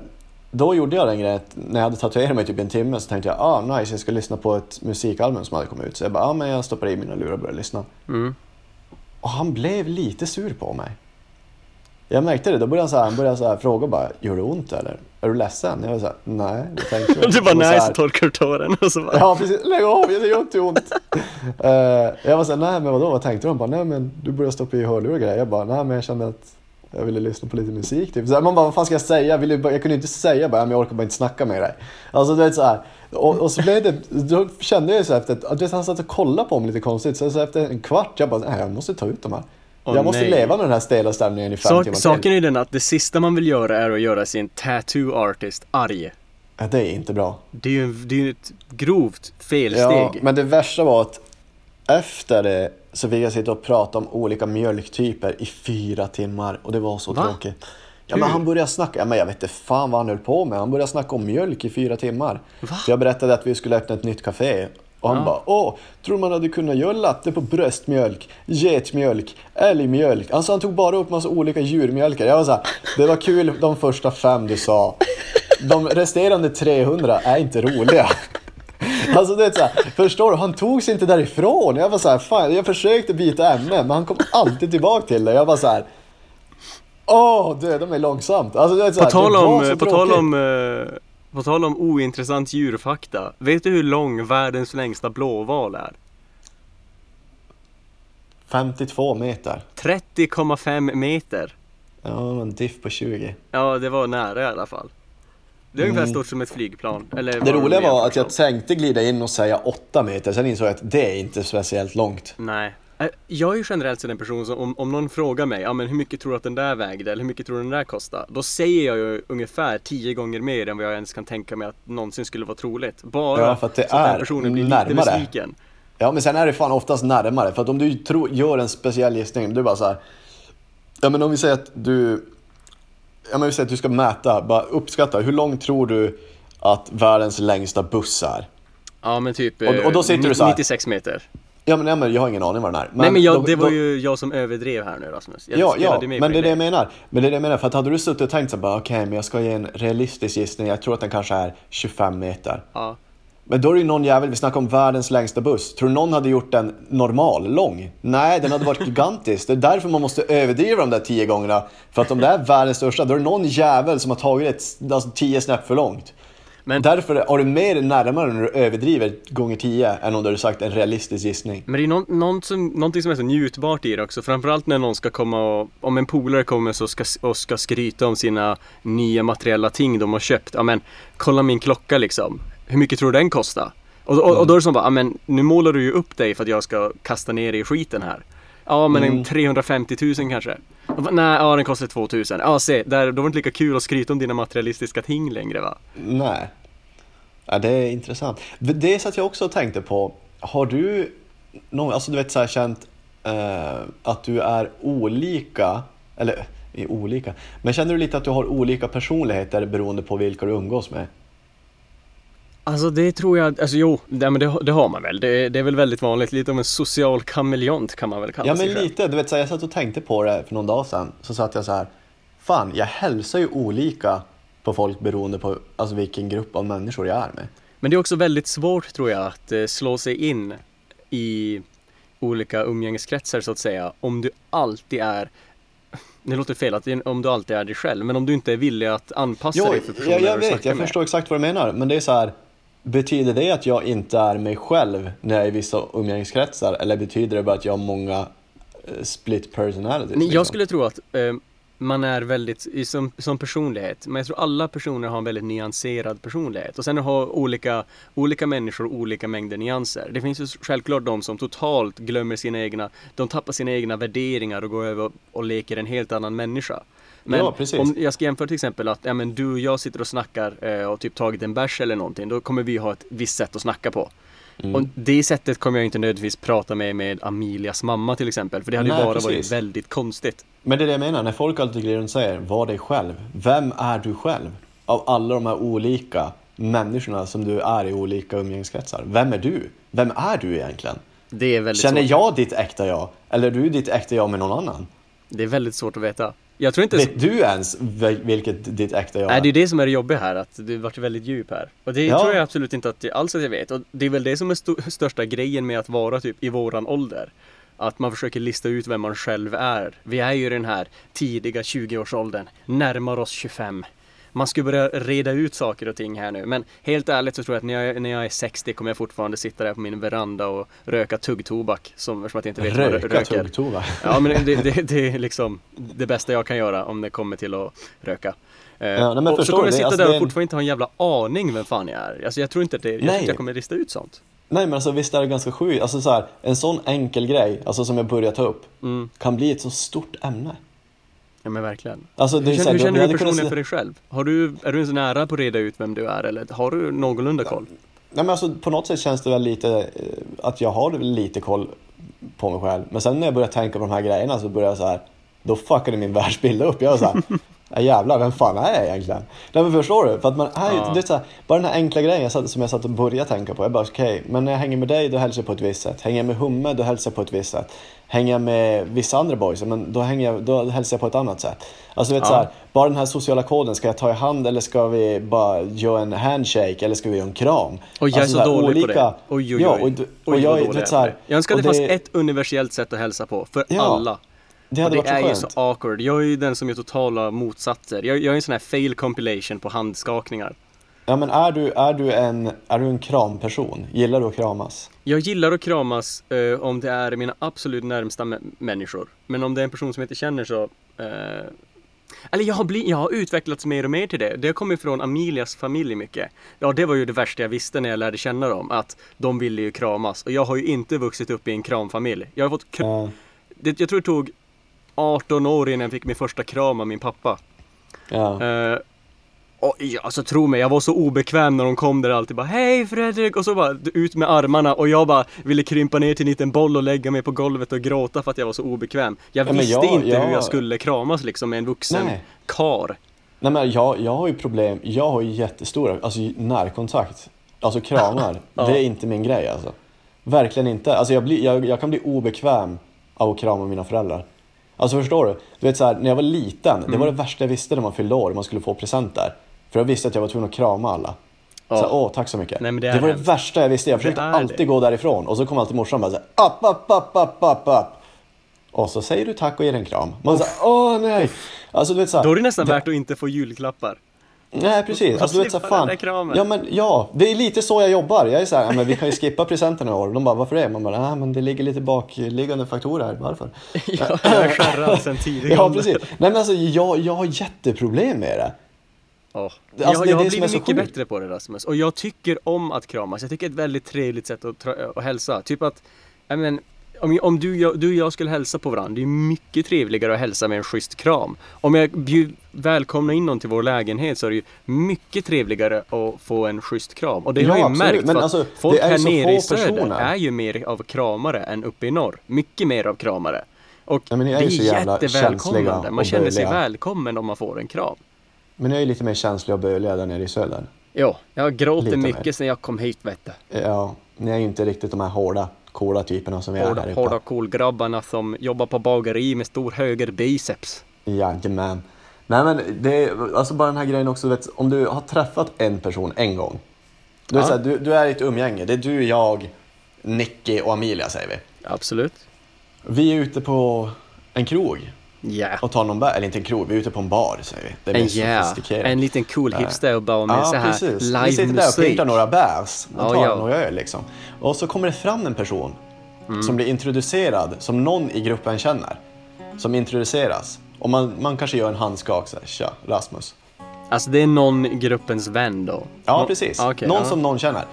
S1: då gjorde jag den grejen att när jag hade tatuerat mig typ en timme så tänkte jag, ah nice, jag ska lyssna på ett musikalbum som hade kommit ut. Så jag bara, ah men jag stoppar i mina lurar och börjar lyssna.
S2: mm.
S1: Och han blev lite sur på mig. Jag märkte det, då började han, så här, han började så här fråga bara, gör det ont eller? Är du ledsen? Jag var så här, nej, det tänkte jag.
S2: Du bara nej
S1: så
S2: så torkar du tåren och så bara
S1: Ja precis, lägg av, det gör inte ont. Eh, jag var såhär, nej men vadå, vad tänkte du? Han bara, nej men du började stoppa i hörlurar och grejer. Jag bara, nej men jag kände att jag ville lyssna på lite musik typ. Så här, man bara, vad fan ska jag säga? Jag, ville, bara- jag kunde inte säga bara, "Ja, men jag orkar bara inte snacka med dig. Alltså du vet såhär. Och, och så blev det, då kände jag så här efter, att du vet, han satt och kollade på mig lite konstigt. Så, så efter en kvart, jag bara, nej jag måste ta ut de här.
S2: Åh,
S1: jag måste
S2: nej.
S1: leva med den här stela stämningen i fem
S2: Sak,
S1: timmar
S2: Saken
S1: till.
S2: är ju den att det sista man vill göra är att göra sin tattoo artist arg
S1: Ja, det är inte bra.
S2: Det är ju en- det är ju ett grovt felsteg
S1: Ja, men det värsta var att efter det så fick jag sitta och prata om olika mjölktyper i fyra timmar och det var så
S2: Va?
S1: tråkigt. Ja men han började snacka, ja men jag vet inte fan vad han höll på med. Han började snacka om mjölk i fyra timmar.
S2: Va?
S1: Jag berättade att vi skulle öppna ett nytt café. Och han
S2: Ja.
S1: bara, åh, tror man hade kunnat göra latte på bröstmjölk, getmjölk, älgmjölk. Alltså han tog bara upp massa olika djurmjölkar. Jag var så här, det var kul de första fem du sa. De resterande 300 är inte roliga. Alltså det är så här, förstår du? Han tog sig inte därifrån. Jag var så här, fan, jag försökte byta ämne men han kom alltid tillbaka till det. Jag var så här. Åh, döda mig långsamt. Alltså, det är så
S2: På
S1: här,
S2: tal
S1: det var
S2: om,
S1: så
S2: på tal om, eh, på tal om ointressant djurfakta. Vet du hur lång världens längsta blåval är?
S1: 52 meter.
S2: 30,5 meter.
S1: Ja, en diff på 20.
S2: Ja, det var nära i alla fall. Det är ungefär stort som ett flygplan. Eller
S1: Mm. Det roliga var att jag tänkte glida in och säga 8 meter, sen insåg jag att det är inte speciellt långt.
S2: Nej. Äh, Jag är ju generellt sett en person som om, om någon frågar mig, ja men hur mycket tror du att den där vägde eller hur mycket tror du den där kostade? Då säger jag ju ungefär tio gånger mer än vad jag ens kan tänka mig att någonsin skulle vara troligt. Bara
S1: Ja, för att det
S2: så att den personen blir lite
S1: närmare.
S2: besviken.
S1: Ja, men sen är det fan oftast närmare. För att om du tro, gör en speciell gissning, du bara så här. Ja, men om vi säger att du... Ja, men vi säger att du ska mäta, bara uppskatta. Hur långt tror du att världens längsta buss är?
S2: Ja men typ
S1: Och- och då sitter
S2: eh,
S1: du så här.
S2: 96 meter.
S1: Ja, men, ja, men jag har ingen aning vad den är. Men
S2: Nej men jag,
S1: då-
S2: det var
S1: då-
S2: ju jag som överdrev här nu Rasmus. Jag
S1: Ja, ja, men det är det jag
S2: idé.
S1: menar. Men det är det jag menar, för att hade du suttit och tänkt så bara okej, men jag ska ge en realistisk gissning. Jag tror att den kanske är 25 meter.
S2: Ja.
S1: Men då är det ju någon jävel, vi snackar om världens längsta buss. Tror du någon hade gjort den normal, lång? Nej, den hade varit gigantisk. Det är därför man måste överdriva de där tio gångerna. För att om det är världens största, då är det någon jävel som har tagit det alltså, tio snäpp för långt.
S2: Men-
S1: Därför har du mer närmare när du överdriver gånger tio än om du hade sagt en realistisk gissning.
S2: Men det är någon, någon som, någonting som är så njutbart i det också. Framförallt när någon ska komma och, om en polare kommer så ska, och ska skryta om sina nya materiella ting de har köpt. Ja men, kolla min klocka liksom. Hur mycket tror du den kostar? Och, och, och då är det som bara, ja men nu målar du ju upp dig för att jag ska kasta ner dig i skiten här. Ja men en 350 000 kanske. Bara, Nej, ja den kostar 2000. Ja se, där, då var det inte lika kul att skryta om dina materialistiska ting längre va?
S1: Nej. Ja, det är intressant. Det satt jag också och tänkte på. Har du någon, alltså du vet så här känt eh, att du är olika, eller är olika, men känner du lite att du har olika personligheter beroende på vilka du umgås med?
S2: Alltså det tror jag, alltså jo, det, men det, det har man väl. Det, det är väl väldigt vanligt. Lite av en social kameleont kan man väl kalla
S1: Ja
S2: sig
S1: men
S2: själv.
S1: lite, du vet så här, jag satt och tänkte på det för någon dag sedan. Så satt jag så här, fan jag hälsar ju olika på folk beroende på alltså, vilken grupp av människor jag är med.
S2: Men det är också väldigt svårt tror jag att eh, slå sig in i olika umgängeskretsar så att säga. Om du alltid är det låter fel att om du alltid är dig själv, men om du inte är villig att anpassa
S1: Jo,
S2: dig för personer
S1: jag, jag vet, jag
S2: med.
S1: förstår exakt vad du menar. Men det är så här, betyder det att jag inte är mig själv när jag är i vissa umgängeskretsar? Eller betyder det bara att jag har många eh, split personalities? Liksom?
S2: jag skulle tro att eh, man är väldigt, som, som personlighet, men jag tror alla personer har en väldigt nyanserad personlighet. Och sen har olika, olika människor olika mängder nyanser. Det finns ju självklart de som totalt glömmer sina egna, de tappar sina egna värderingar och går över och leker en helt annan människa. Men
S1: Ja, precis.
S2: om jag ska jämföra till exempel att ja, men du och jag sitter och snackar eh, och typ tagit en bärs eller någonting, då kommer vi ha ett visst sätt att snacka på.
S1: Mm.
S2: Och det sättet kommer jag inte nödvändigtvis prata med med Amelias mamma till exempel, för det hade ju
S1: Nej,
S2: bara
S1: precis.
S2: varit väldigt konstigt.
S1: Men det är det jag menar, när folk alltid glider runt och säger var dig själv. Vem är du själv? Av alla de här olika människorna som du är i olika umgängeskretsar. Vem är du? Vem är du egentligen? Känner
S2: svårt.
S1: jag ditt äkta jag? Eller är du ditt äkta jag med någon annan?
S2: Det är väldigt svårt att veta. Jag tror inte...
S1: Vet du ens vil- vilket ditt äkta jag
S2: Nej,
S1: är?
S2: det är det som är det jobbiga här, att det varit väldigt djup här. Och det
S1: Ja.
S2: tror jag absolut inte att alls att jag vet. Och det är väl det som är sto- största grejen med att vara typ i våran ålder. Att man försöker lista ut vem man själv är. Vi är ju i den här tidiga 20-årsåldern, närmar oss 25. Man ska börja reda ut saker och ting här nu. Men helt ärligt så tror jag att när jag, när jag är 60 kommer jag fortfarande sitta där på min veranda och röka tuggtobak. Som, eftersom att jag inte vet vad
S1: Röka
S2: röker.
S1: tuggtobak?
S2: Ja men det, det, det är liksom det bästa jag kan göra om det kommer till att röka. Eh,
S1: Ja, nej,
S2: och så kommer jag sitta
S1: alltså,
S2: där och fortfarande inte ha en jävla aning vem fan jag är. Alltså jag tror inte att det, jag, tror inte jag kommer lista ut sånt.
S1: Nej men alltså visst är det ganska sjukt. Alltså så här, en sån enkel grej, alltså som jag börjar ta upp,
S2: Mm.
S1: kan bli ett så stort ämne.
S2: Ja men verkligen.
S1: Alltså,
S2: Hur känner, hur känner du personligen för dig själv? Har du, är du så nära på att reda ut vem du är eller har du någorlunda koll?
S1: Nej men alltså på något sätt känns det väl lite eh, att jag har lite koll på mig själv. Men sen när jag börjar tänka på de här grejerna så börjar jag så här, då fuckade min världsbild upp. Jag är så här, ja, jävlar, vem fan är jag egentligen? Nej men förstår du? För att man är ju,
S2: Ja.
S1: det är så här, bara den här enkla grejen som jag satt och började tänka på. Jag bara okej, men när jag hänger med dig då hälsar jag på ett visst sätt. Hänger jag med Humme då hälsar jag på ett visst sätt. Hänger jag med vissa andra boys, men då, hänger jag, då hälsar jag på ett annat sätt. Alltså vet
S2: Ja.
S1: så här, bara den här sociala koden, ska jag ta i hand eller ska vi bara göra en handshake eller ska vi göra en kram?
S2: Och jag
S1: Alltså
S2: är så
S1: här
S2: dålig på
S1: olika-
S2: det. Oj oj oj.
S1: Ja, och, och
S2: oj,
S1: jag,
S2: dålig
S1: vet så
S2: är
S1: här,
S2: på det. Jag önskar det
S1: och
S2: fanns ett universellt sätt att hälsa på. För
S1: Ja,
S2: alla.
S1: Det hade
S2: och det
S1: varit så
S2: är ju så awkward. Jag är ju den som gör totala motsatser. Jag, jag är en sån här fail compilation på handskakningar.
S1: Ja men är du, är du en, är du en kramperson? Gillar du att kramas?
S2: Jag gillar att kramas eh, om det är mina absolut närmsta mä- människor. Men om det är en person som jag inte känner så... Eh, Eller jag har, bli, jag har utvecklats mer och mer till det. Det kommit från Amelias familj mycket. Ja, det var ju det värsta jag visste när jag lärde känna dem. Att de ville ju kramas. Och jag har ju inte vuxit upp i en kramfamilj. Jag har fått kr-
S1: Ja,
S2: det, Jag tror det tog 18 år innan jag fick min första kram av min pappa.
S1: ja.
S2: Eh, ja, alltså tro mig, jag var så obekväm när de kom där alltid bara Hej Fredrik! Och så bara ut med armarna och jag bara ville krympa ner till en liten boll och lägga mig på golvet och gråta för att jag var så obekväm. Jag
S1: Ja,
S2: visste
S1: jag-
S2: inte hur
S1: jag-
S2: jag skulle kramas liksom med en vuxen
S1: Nej.
S2: kar.
S1: Nej men jag, jag har ju problem, jag har ju jättestora, alltså närkontakt. Alltså kramar,
S2: Ja.
S1: det är inte min grej alltså. Verkligen inte. Alltså jag, blir, jag, jag kan bli obekväm av att krama mina föräldrar. Alltså förstår du? Du vet så här, när jag var liten, det
S2: Mm.
S1: var det värsta jag visste när man fyllde år, man skulle få presenter. För jag visste att jag var tvungen att krama alla.
S2: Ja.
S1: Så, åh, tack så mycket.
S2: Nej, det är
S1: var det
S2: hemskt.
S1: värsta jag visste. Jag försökte alltid
S2: det.
S1: gå därifrån och så kom alltid morsan och bara så upp, upp, upp, upp, upp, upp. Och så säger du tack och ger en kram. Man säger åh nej. Alltså du vet så här,
S2: Då är det nästan
S1: det-
S2: värt att inte få julklappar.
S1: Nej precis, alltså du vet så här, fan.
S2: kramen.
S1: Ja men ja, det är lite så jag jobbar. Jag är så här, men vi kan ju skippa presenterna i år. De bara, varför det? Man bara, men det ligger lite bakliggande faktorer här, varför?
S2: Ja, jag är skärrad sen tidigare.
S1: Ja precis. Nej men alltså jag, jag har jätteproblem med det.
S2: Ja.
S1: Alltså,
S2: jag,
S1: det är
S2: jag har
S1: är
S2: blivit
S1: så
S2: mycket
S1: sjukt.
S2: bättre på det Rasmus. Och jag tycker om att kramas. Jag tycker det är ett väldigt trevligt sätt att, att hälsa. Typ att, jag men, om, om du, jag, du och jag skulle hälsa på varandra, det är mycket trevligare att hälsa med en schysst kram. Om jag bjud, välkomnar in någon till vår lägenhet så är det ju mycket trevligare att få en schysst kram. Och det
S1: Ja,
S2: har jag
S1: absolut.
S2: märkt.
S1: Men
S2: för att
S1: alltså,
S2: folk
S1: är ju
S2: här nere i söder
S1: personer.
S2: är ju mer av kramare än uppe i norr. Mycket mer av kramare. Och
S1: Ja, är
S2: det
S1: ju
S2: är
S1: känsliga
S2: jättevälkomnande. Man känner sig välkommen om man får en kram.
S1: Men jag är lite mer känslig och bölig där nere i söder.
S2: Ja, jag gråter
S1: Lite
S2: mycket
S1: mer.
S2: sen jag kom hit vet du.
S1: Ja, ni är ju inte riktigt de här hårda, coola typerna som vi är här uppe.
S2: hårda cool-grabbarna som jobbar på bageri med stor höger biceps.
S1: Jajamän. Nej men det är alltså bara den här grejen också, du vet, om du har träffat en person en gång. Du, är
S2: Ja.
S1: så här, du, du är i ett umgänge, det är du, jag, Nicky och Amelia säger vi.
S2: Absolut.
S1: Vi är ute på en krog
S2: Ja.
S1: och tar någon bär, eller inte en krog, vi är ute på en bar säger vi. Det är
S2: En,
S1: mer
S2: ja.
S1: sofistikerat.
S2: en liten cool hipster och bara med
S1: Ja,
S2: så här
S1: precis. Vi sitter där och
S2: live-musik.
S1: pyntar några bärs och tar
S2: ja.
S1: några öl liksom. Och så kommer det fram en person
S2: Mm.
S1: som blir introducerad, som någon i gruppen känner. Som introduceras. Och man, man kanske gör en handskak så här, tja, Rasmus.
S2: Alltså det är någon gruppens vän då?
S1: Ja,
S2: Nå-
S1: precis.
S2: Okej,
S1: någon
S2: ja.
S1: som någon känner.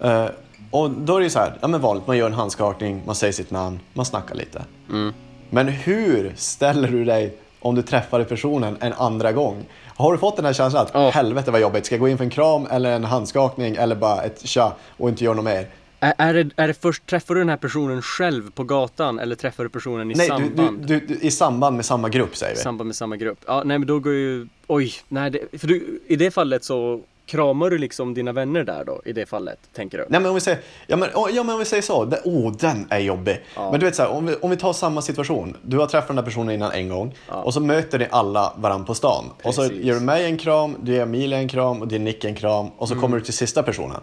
S1: Eh, och då är det ju så här, ja men vanligt, man gör en handskakning, man säger sitt namn, man snackar lite.
S2: Mm.
S1: Men hur ställer du dig om du träffar personen en andra gång? Har du fått den här känslan att
S2: Ja.
S1: helvete vad jobbigt, ska jag gå in för en kram eller en handskakning eller bara ett tja och inte göra något mer?
S2: Är, är, det, är det först, träffar du den här personen själv på gatan eller träffar du personen i
S1: Nej,
S2: samband?
S1: du, du, du, i samband med samma grupp säger vi.
S2: samband med samma grupp? Ja, nej men då går ju, oj, nej det, för du, i det fallet så kramar du liksom dina vänner där då, i det fallet, tänker du?
S1: Nej men om vi säger, ja men, ja, men om vi säger så, det, oh den är jobbig.
S2: Ja.
S1: Men du vet så här, om vi, om vi tar samma situation. Du har träffat den här personen innan en gång
S2: Ja.
S1: och så möter ni alla varandra på stan. Och så
S2: Precis.
S1: ger du mig en kram, du ger Emilia en kram och du ger Nick en kram och
S2: Mm.
S1: så kommer du till sista personen.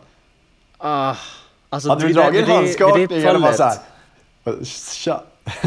S2: Ah, alltså
S1: Hade du dragit en handskakning eller bara såhär, tja.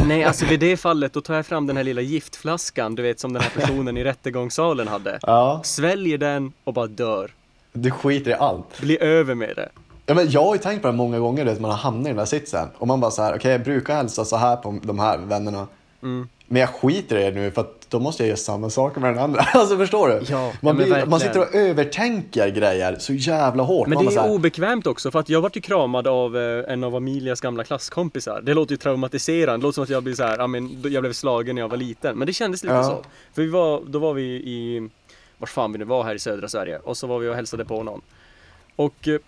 S2: Nej, alltså vid det fallet då tar jag fram den här lilla giftflaskan, du vet som den här personen i rättegångssalen hade.
S1: Ja,
S2: Sväljer den och bara dör.
S1: Du skiter i allt.
S2: Blir över med det.
S1: Ja, men jag har ju tänkt på det många gånger, vet, man har hamnat i den där sitsen och man bara så här, okej jag brukar hälsa så här på de här vännerna.
S2: Mm.
S1: Men jag skiter i det nu för att då måste jag göra samma saker med den andra. Alltså förstår du?
S2: Ja,
S1: man, blir, man sitter och övertänker grejer så jävla hårt.
S2: Men
S1: man
S2: det är
S1: här,
S2: obekvämt också för att jag vart ju kramad av eh, en av Amilias gamla klasskompisar. Det låter ju traumatiserande, det låter som att jag blir så här, jag blev slagen när jag var liten. Men det kändes lite
S1: Ja.
S2: så. För vi var, då var vi i, vart fan vi nu var här i södra Sverige. Och så var vi och hälsade på någon. Och eh,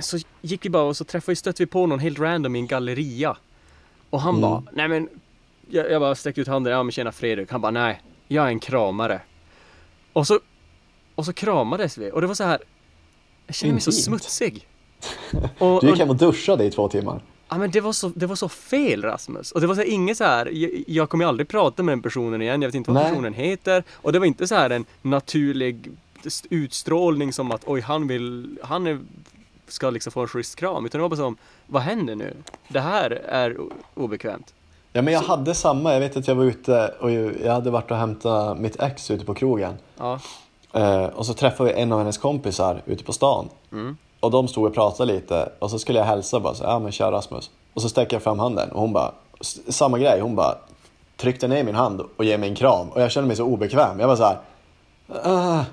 S2: så gick vi bara och så träffade vi, stötte vi på någon helt random i en galleria. Och han
S1: Mm.
S2: bara, nej men jag, jag bara sträckte ut handen, ja men tjena Fredrik. Han bara, nej, jag är en kramare. Och så, och så kramades vi och det var så här, jag kände mig så smutsig. Och,
S1: Du gick hem och duschade i två timmar.
S2: Ja, men det, var så, det var så fel Rasmus. Och det var så här, inget så här, jag, jag kommer aldrig prata med den personen igen, jag vet inte vad
S1: Nej.
S2: personen heter. Och det var inte så här en naturlig utstrålning som att oj han vill, han är, ska liksom få en schysst kram. Utan det var bara som, vad händer nu? Det här är obekvämt.
S1: Ja men jag hade samma, jag vet att jag var ute och jag hade varit och hämtat mitt ex ute på krogen.
S2: Ja.
S1: Eh, och så träffade vi en av hennes kompisar ute på stan.
S2: Mm.
S1: Och de stod och pratade lite och så skulle jag hälsa bara så ja men tja Rasmus. Och så sträcker jag fram handen och hon bara, samma grej, hon bara tryckte ner min hand och gav mig en kram. Och jag kände mig så obekväm. Jag var så här. "Ah,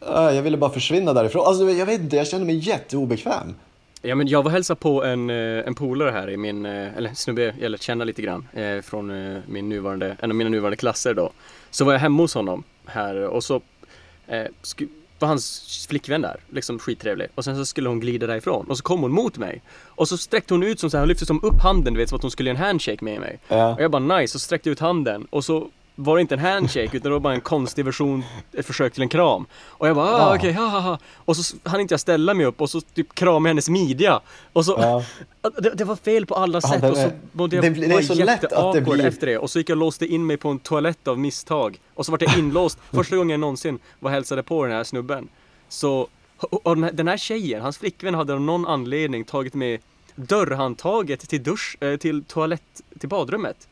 S1: ah, jag ville bara försvinna därifrån. Alltså jag vet inte, jag kände mig jätteobekväm.
S2: Ja men jag var hälsa på en, eh, en polare här i min, eh, eller snubbe jag lärt känna lite grann eh, från eh, min nuvarande, en av mina nuvarande klasser då. Så var jag hemma hos honom här och så eh, var hans flickvän där, liksom skittrevlig. Och sen så skulle hon glida därifrån och så kom hon mot mig. Och så sträckte hon ut som så här, hon lyfte som upp handen du vet som att hon skulle göra en handshake med mig.
S1: Ja.
S2: Och jag bara nice, och sträckte ut handen och så var det inte en handshake utan det var bara en konstig version, ett försök till en kram. Och jag bara ah,
S1: Ah.
S2: okej, ha ha ha. Och så hann inte jag ställa mig upp och så typ kramade jag hennes midja. Och så,
S1: Ja.
S2: det, det var fel på alla
S1: Ja,
S2: sätt
S1: det
S2: och så mådde jag
S1: det det är så lätt att det blir-
S2: efter det. Och så gick jag och låste in mig på en toalett av misstag. Och så var jag inlåst första gången jag någonsin var hälsade på den här snubben. Så, och och den här, den här tjejen, hans flickvän hade av någon anledning tagit med dörrhandtaget till dusch, eh, till toalett, till badrummet.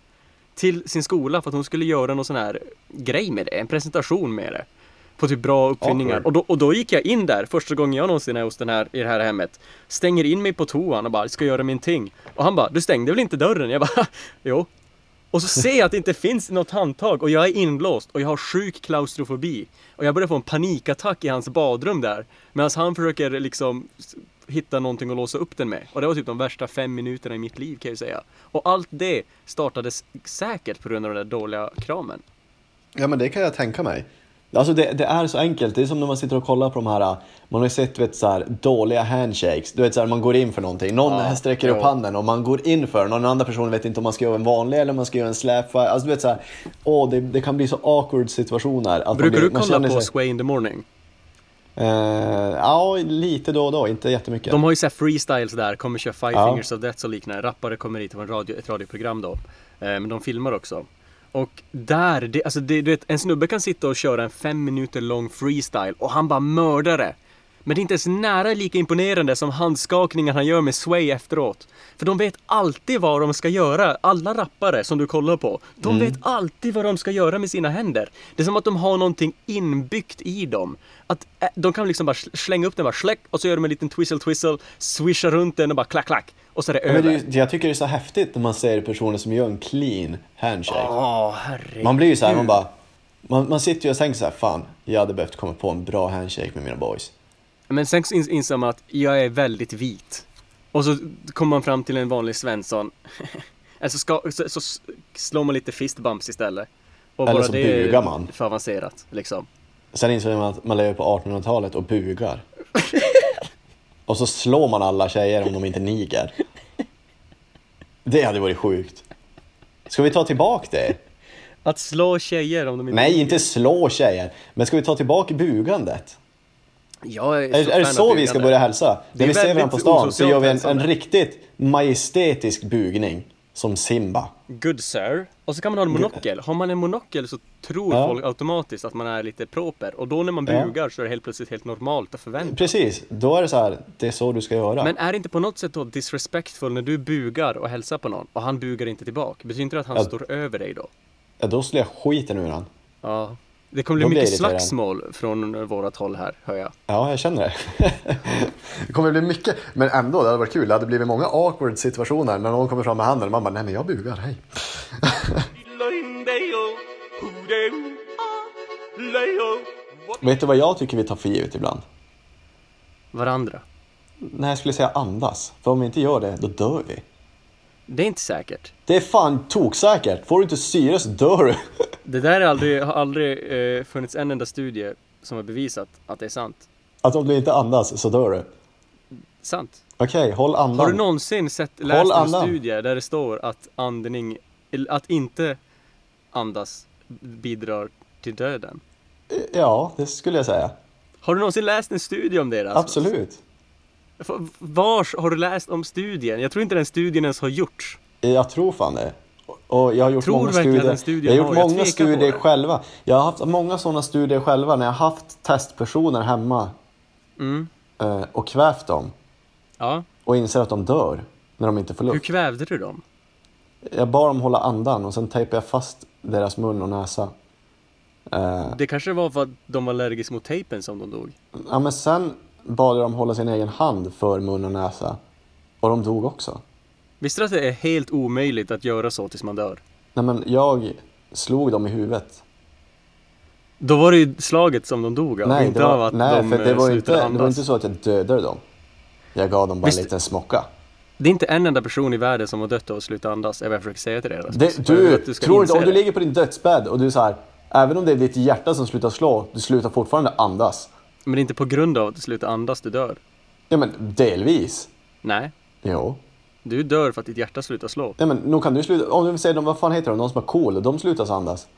S2: Till sin skola för att hon skulle göra någon sån här grej med det, en presentation med det. På typ bra uppfinningar.
S1: Awkward.
S2: Och då, och då gick jag in där första gången jag någonsin är hos den här, i det här hemmet. Stänger in mig på toan och bara, ska göra min ting. Och han bara, du stängde väl inte dörren? Jag bara, jo. Och så ser jag att det inte finns något handtag och jag är inlåst och jag har sjuk klaustrofobi. Och jag börjar få en panikattack i hans badrum där. Medan han försöker liksom hitta någonting att låsa upp den med. Och det var typ de värsta fem minuterna i mitt liv kan jag säga. Och allt det startades säkert på grund av den där dåliga kramen.
S1: Ja men det kan jag tänka mig. Alltså det, det är så enkelt, det är som när man sitter och kollar på de här, man har ju sett vet, så här, dåliga handshakes, du vet så här, man går in för någonting, någon
S2: Ja,
S1: sträcker upp
S2: jo.
S1: handen och man går in för den och den andra personen vet inte om man ska göra en vanlig eller om man ska göra en slap. Alltså du vet så här, åh det, det kan bli så awkward situationer. Att man
S2: Brukar
S1: blir,
S2: du
S1: man
S2: kolla
S1: känner
S2: på
S1: sig-
S2: Sway in the morning?
S1: Eh, ja, lite då och då, inte jättemycket.
S2: De har ju såhär freestyles där, kommer köra Five
S1: Ja.
S2: Fingers of Death och liknande. Rappare kommer hit på en radio, ett radioprogram då. Eh, men de filmar också. Och där, det, alltså det, du vet, en snubbe kan sitta och köra en fem minuter lång freestyle och han bara mördar det. Men det är inte ens nära lika imponerande som handskakningen han gör med Sway efteråt. För de vet alltid vad de ska göra. Alla rappare som du kollar på, de vet alltid vad de ska göra med sina händer. Det är som att de har någonting inbyggt i dem. Att eh, de kan liksom bara sl- slänga upp den bara släck och så gör de en liten twistle twistle, swisha runt den och bara klack klack. Och så är det
S1: Ja, men
S2: över.
S1: det, jag tycker det är så häftigt när man ser personer som gör en clean handshake.
S2: Herregud.
S1: Man blir ju så här, man bara, man, man sitter ju och tänker så här, fan, jag hade behövt komma på en bra handshake med mina boys.
S2: Men sen inser man att jag är väldigt vit. Och så kommer man fram till en vanlig Svensson. alltså ska, så, så slår man lite fistbumps istället. Och
S1: Eller
S2: bara
S1: så
S2: det
S1: bugar man.
S2: för avancerat liksom.
S1: Sen inser man att man lever på 1800-talet och bugar. och så slår man alla tjejer om de inte niger. Det hade varit sjukt. Ska vi ta tillbaka det?
S2: Att slå tjejer om de inte...
S1: Nej, inte slå tjejer. Men ska vi ta tillbaka bugandet?
S2: Jag är,
S1: Är, är det så vi ska börja hälsa? När vi ser varandra på stan så gör vi en, en riktigt majestätisk bugning. Som Simba.
S2: Good sir. Och så kan man ha en monokel. Har man en monokel så tror
S1: Ja.
S2: folk automatiskt att man är lite proper. Och då när man
S1: Ja.
S2: bugar så är det helt plötsligt helt normalt att förvänta.
S1: Precis, då är det så här, det är så du ska göra.
S2: Men är det inte på något sätt då disrespectful när du bugar och hälsar på någon och han bugar inte tillbaka? Betyder inte det att han
S1: Ja.
S2: står över dig då?
S1: Ja, då slår jag skiten ur han.
S2: Ja. Det kommer bli mycket slagsmål från vårat håll här, hör jag.
S1: Ja, jag känner det. det kommer bli mycket, men ändå, det hade varit kul. Det hade blivit många awkward situationer när någon kommer fram med handen och man bara, nej men jag bugar, hej. Vet du vad jag tycker vi tar för givet ibland?
S2: Varandra.
S1: När jag skulle säga andas. För om vi inte gör det, då dör vi.
S2: Det är inte säkert.
S1: Det är fan toksäkert. Får du inte syre så dör du.
S2: Det där är aldrig, har aldrig eh, funnits en enda studie som har bevisat att det är sant.
S1: Att om du inte andas så dör du.
S2: Sant.
S1: Okej, håll andan.
S2: Har du någonsin sett, läst en studie där det står att andning, att inte andas bidrar till döden?
S1: Ja, det skulle jag säga.
S2: Har du någonsin läst en studie om det? Rasmus?
S1: Absolut.
S2: Vars har du läst om studien? Jag tror inte den studien ens har gjorts.
S1: Jag tror fan det. Och jag har gjort
S2: Tror
S1: många studier.
S2: studien
S1: jag har gjort
S2: har?
S1: Många studier själva. Jag har haft många sådana studier själva när jag har haft testpersoner hemma
S2: Mm.
S1: eh, och kvävt dem
S2: Ja.
S1: och inser att de dör när de inte får
S2: Hur
S1: luft.
S2: kvävde du dem?
S1: Jag bad dem hålla andan och sen tejpade jag fast deras mun och näsa. Eh,
S2: Det kanske var för att de var allergiska mot tejpen som de dog.
S1: ja, men sen bad jag dem hålla sin egen hand för mun och näsa och de dog också.
S2: Visste du att det är helt omöjligt att göra så tills man dör?
S1: Nej men jag slog dem i huvudet.
S2: Då var det ju slaget som de dog av,
S1: nej,
S2: inte
S1: det var,
S2: av att
S1: nej
S2: de
S1: för det
S2: eh,
S1: var, inte, det
S2: andas.
S1: var inte så att jag dödade dem. Jag gav dem bara
S2: Visst-
S1: en liten smocka.
S2: Det är inte en enda person i världen som har dött av att sluta andas, är vad jag försöker säga till dig.
S1: Det, du,
S2: ska
S1: tror inte, om du
S2: det.
S1: ligger på din dödsbädd och du är så här, även om det är ditt hjärta som slutar slå, du slutar fortfarande andas.
S2: Men det är inte på grund av att du slutar andas du dör.
S1: Ja men delvis.
S2: Nej,
S1: Jo.
S2: du dör för att ditt hjärta slutar slå.
S1: Nej men nog kan du sluta, om du säger de, vad fan heter de, de som är cool, de slutar andas.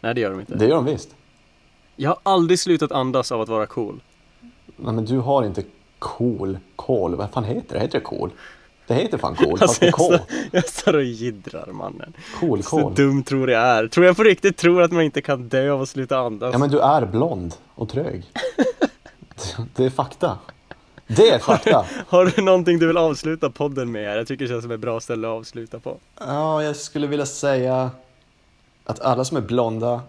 S2: Nej, det gör de inte.
S1: Det gör de visst.
S2: Jag har aldrig slutat andas av att vara cool.
S1: Nej men du har inte cool, kol, vad fan heter det? Heter det cool? Det heter fan fast
S2: Alltså, jag, står, jag står och jiddrar mannen.
S1: Cool,
S2: Så dum tror jag är. Tror jag på riktigt tror att man inte kan dö av att sluta andas?
S1: Ja men du är blond och trög. Det är fakta. Det är fakta.
S2: Har du någonting du vill avsluta podden med? Jag tycker det känns som ett bra ställe att avsluta på.
S1: Ja, jag skulle vilja säga att alla som är blonda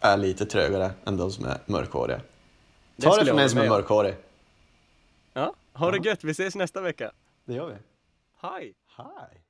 S1: är lite trögare än de som är mörkhåriga.
S2: Det
S1: Ta det
S2: skulle
S1: från en som är mörkhårig.
S2: Ja, ha det gött. Vi ses nästa vecka.
S1: Det gör vi.
S2: Hej!
S1: Hi.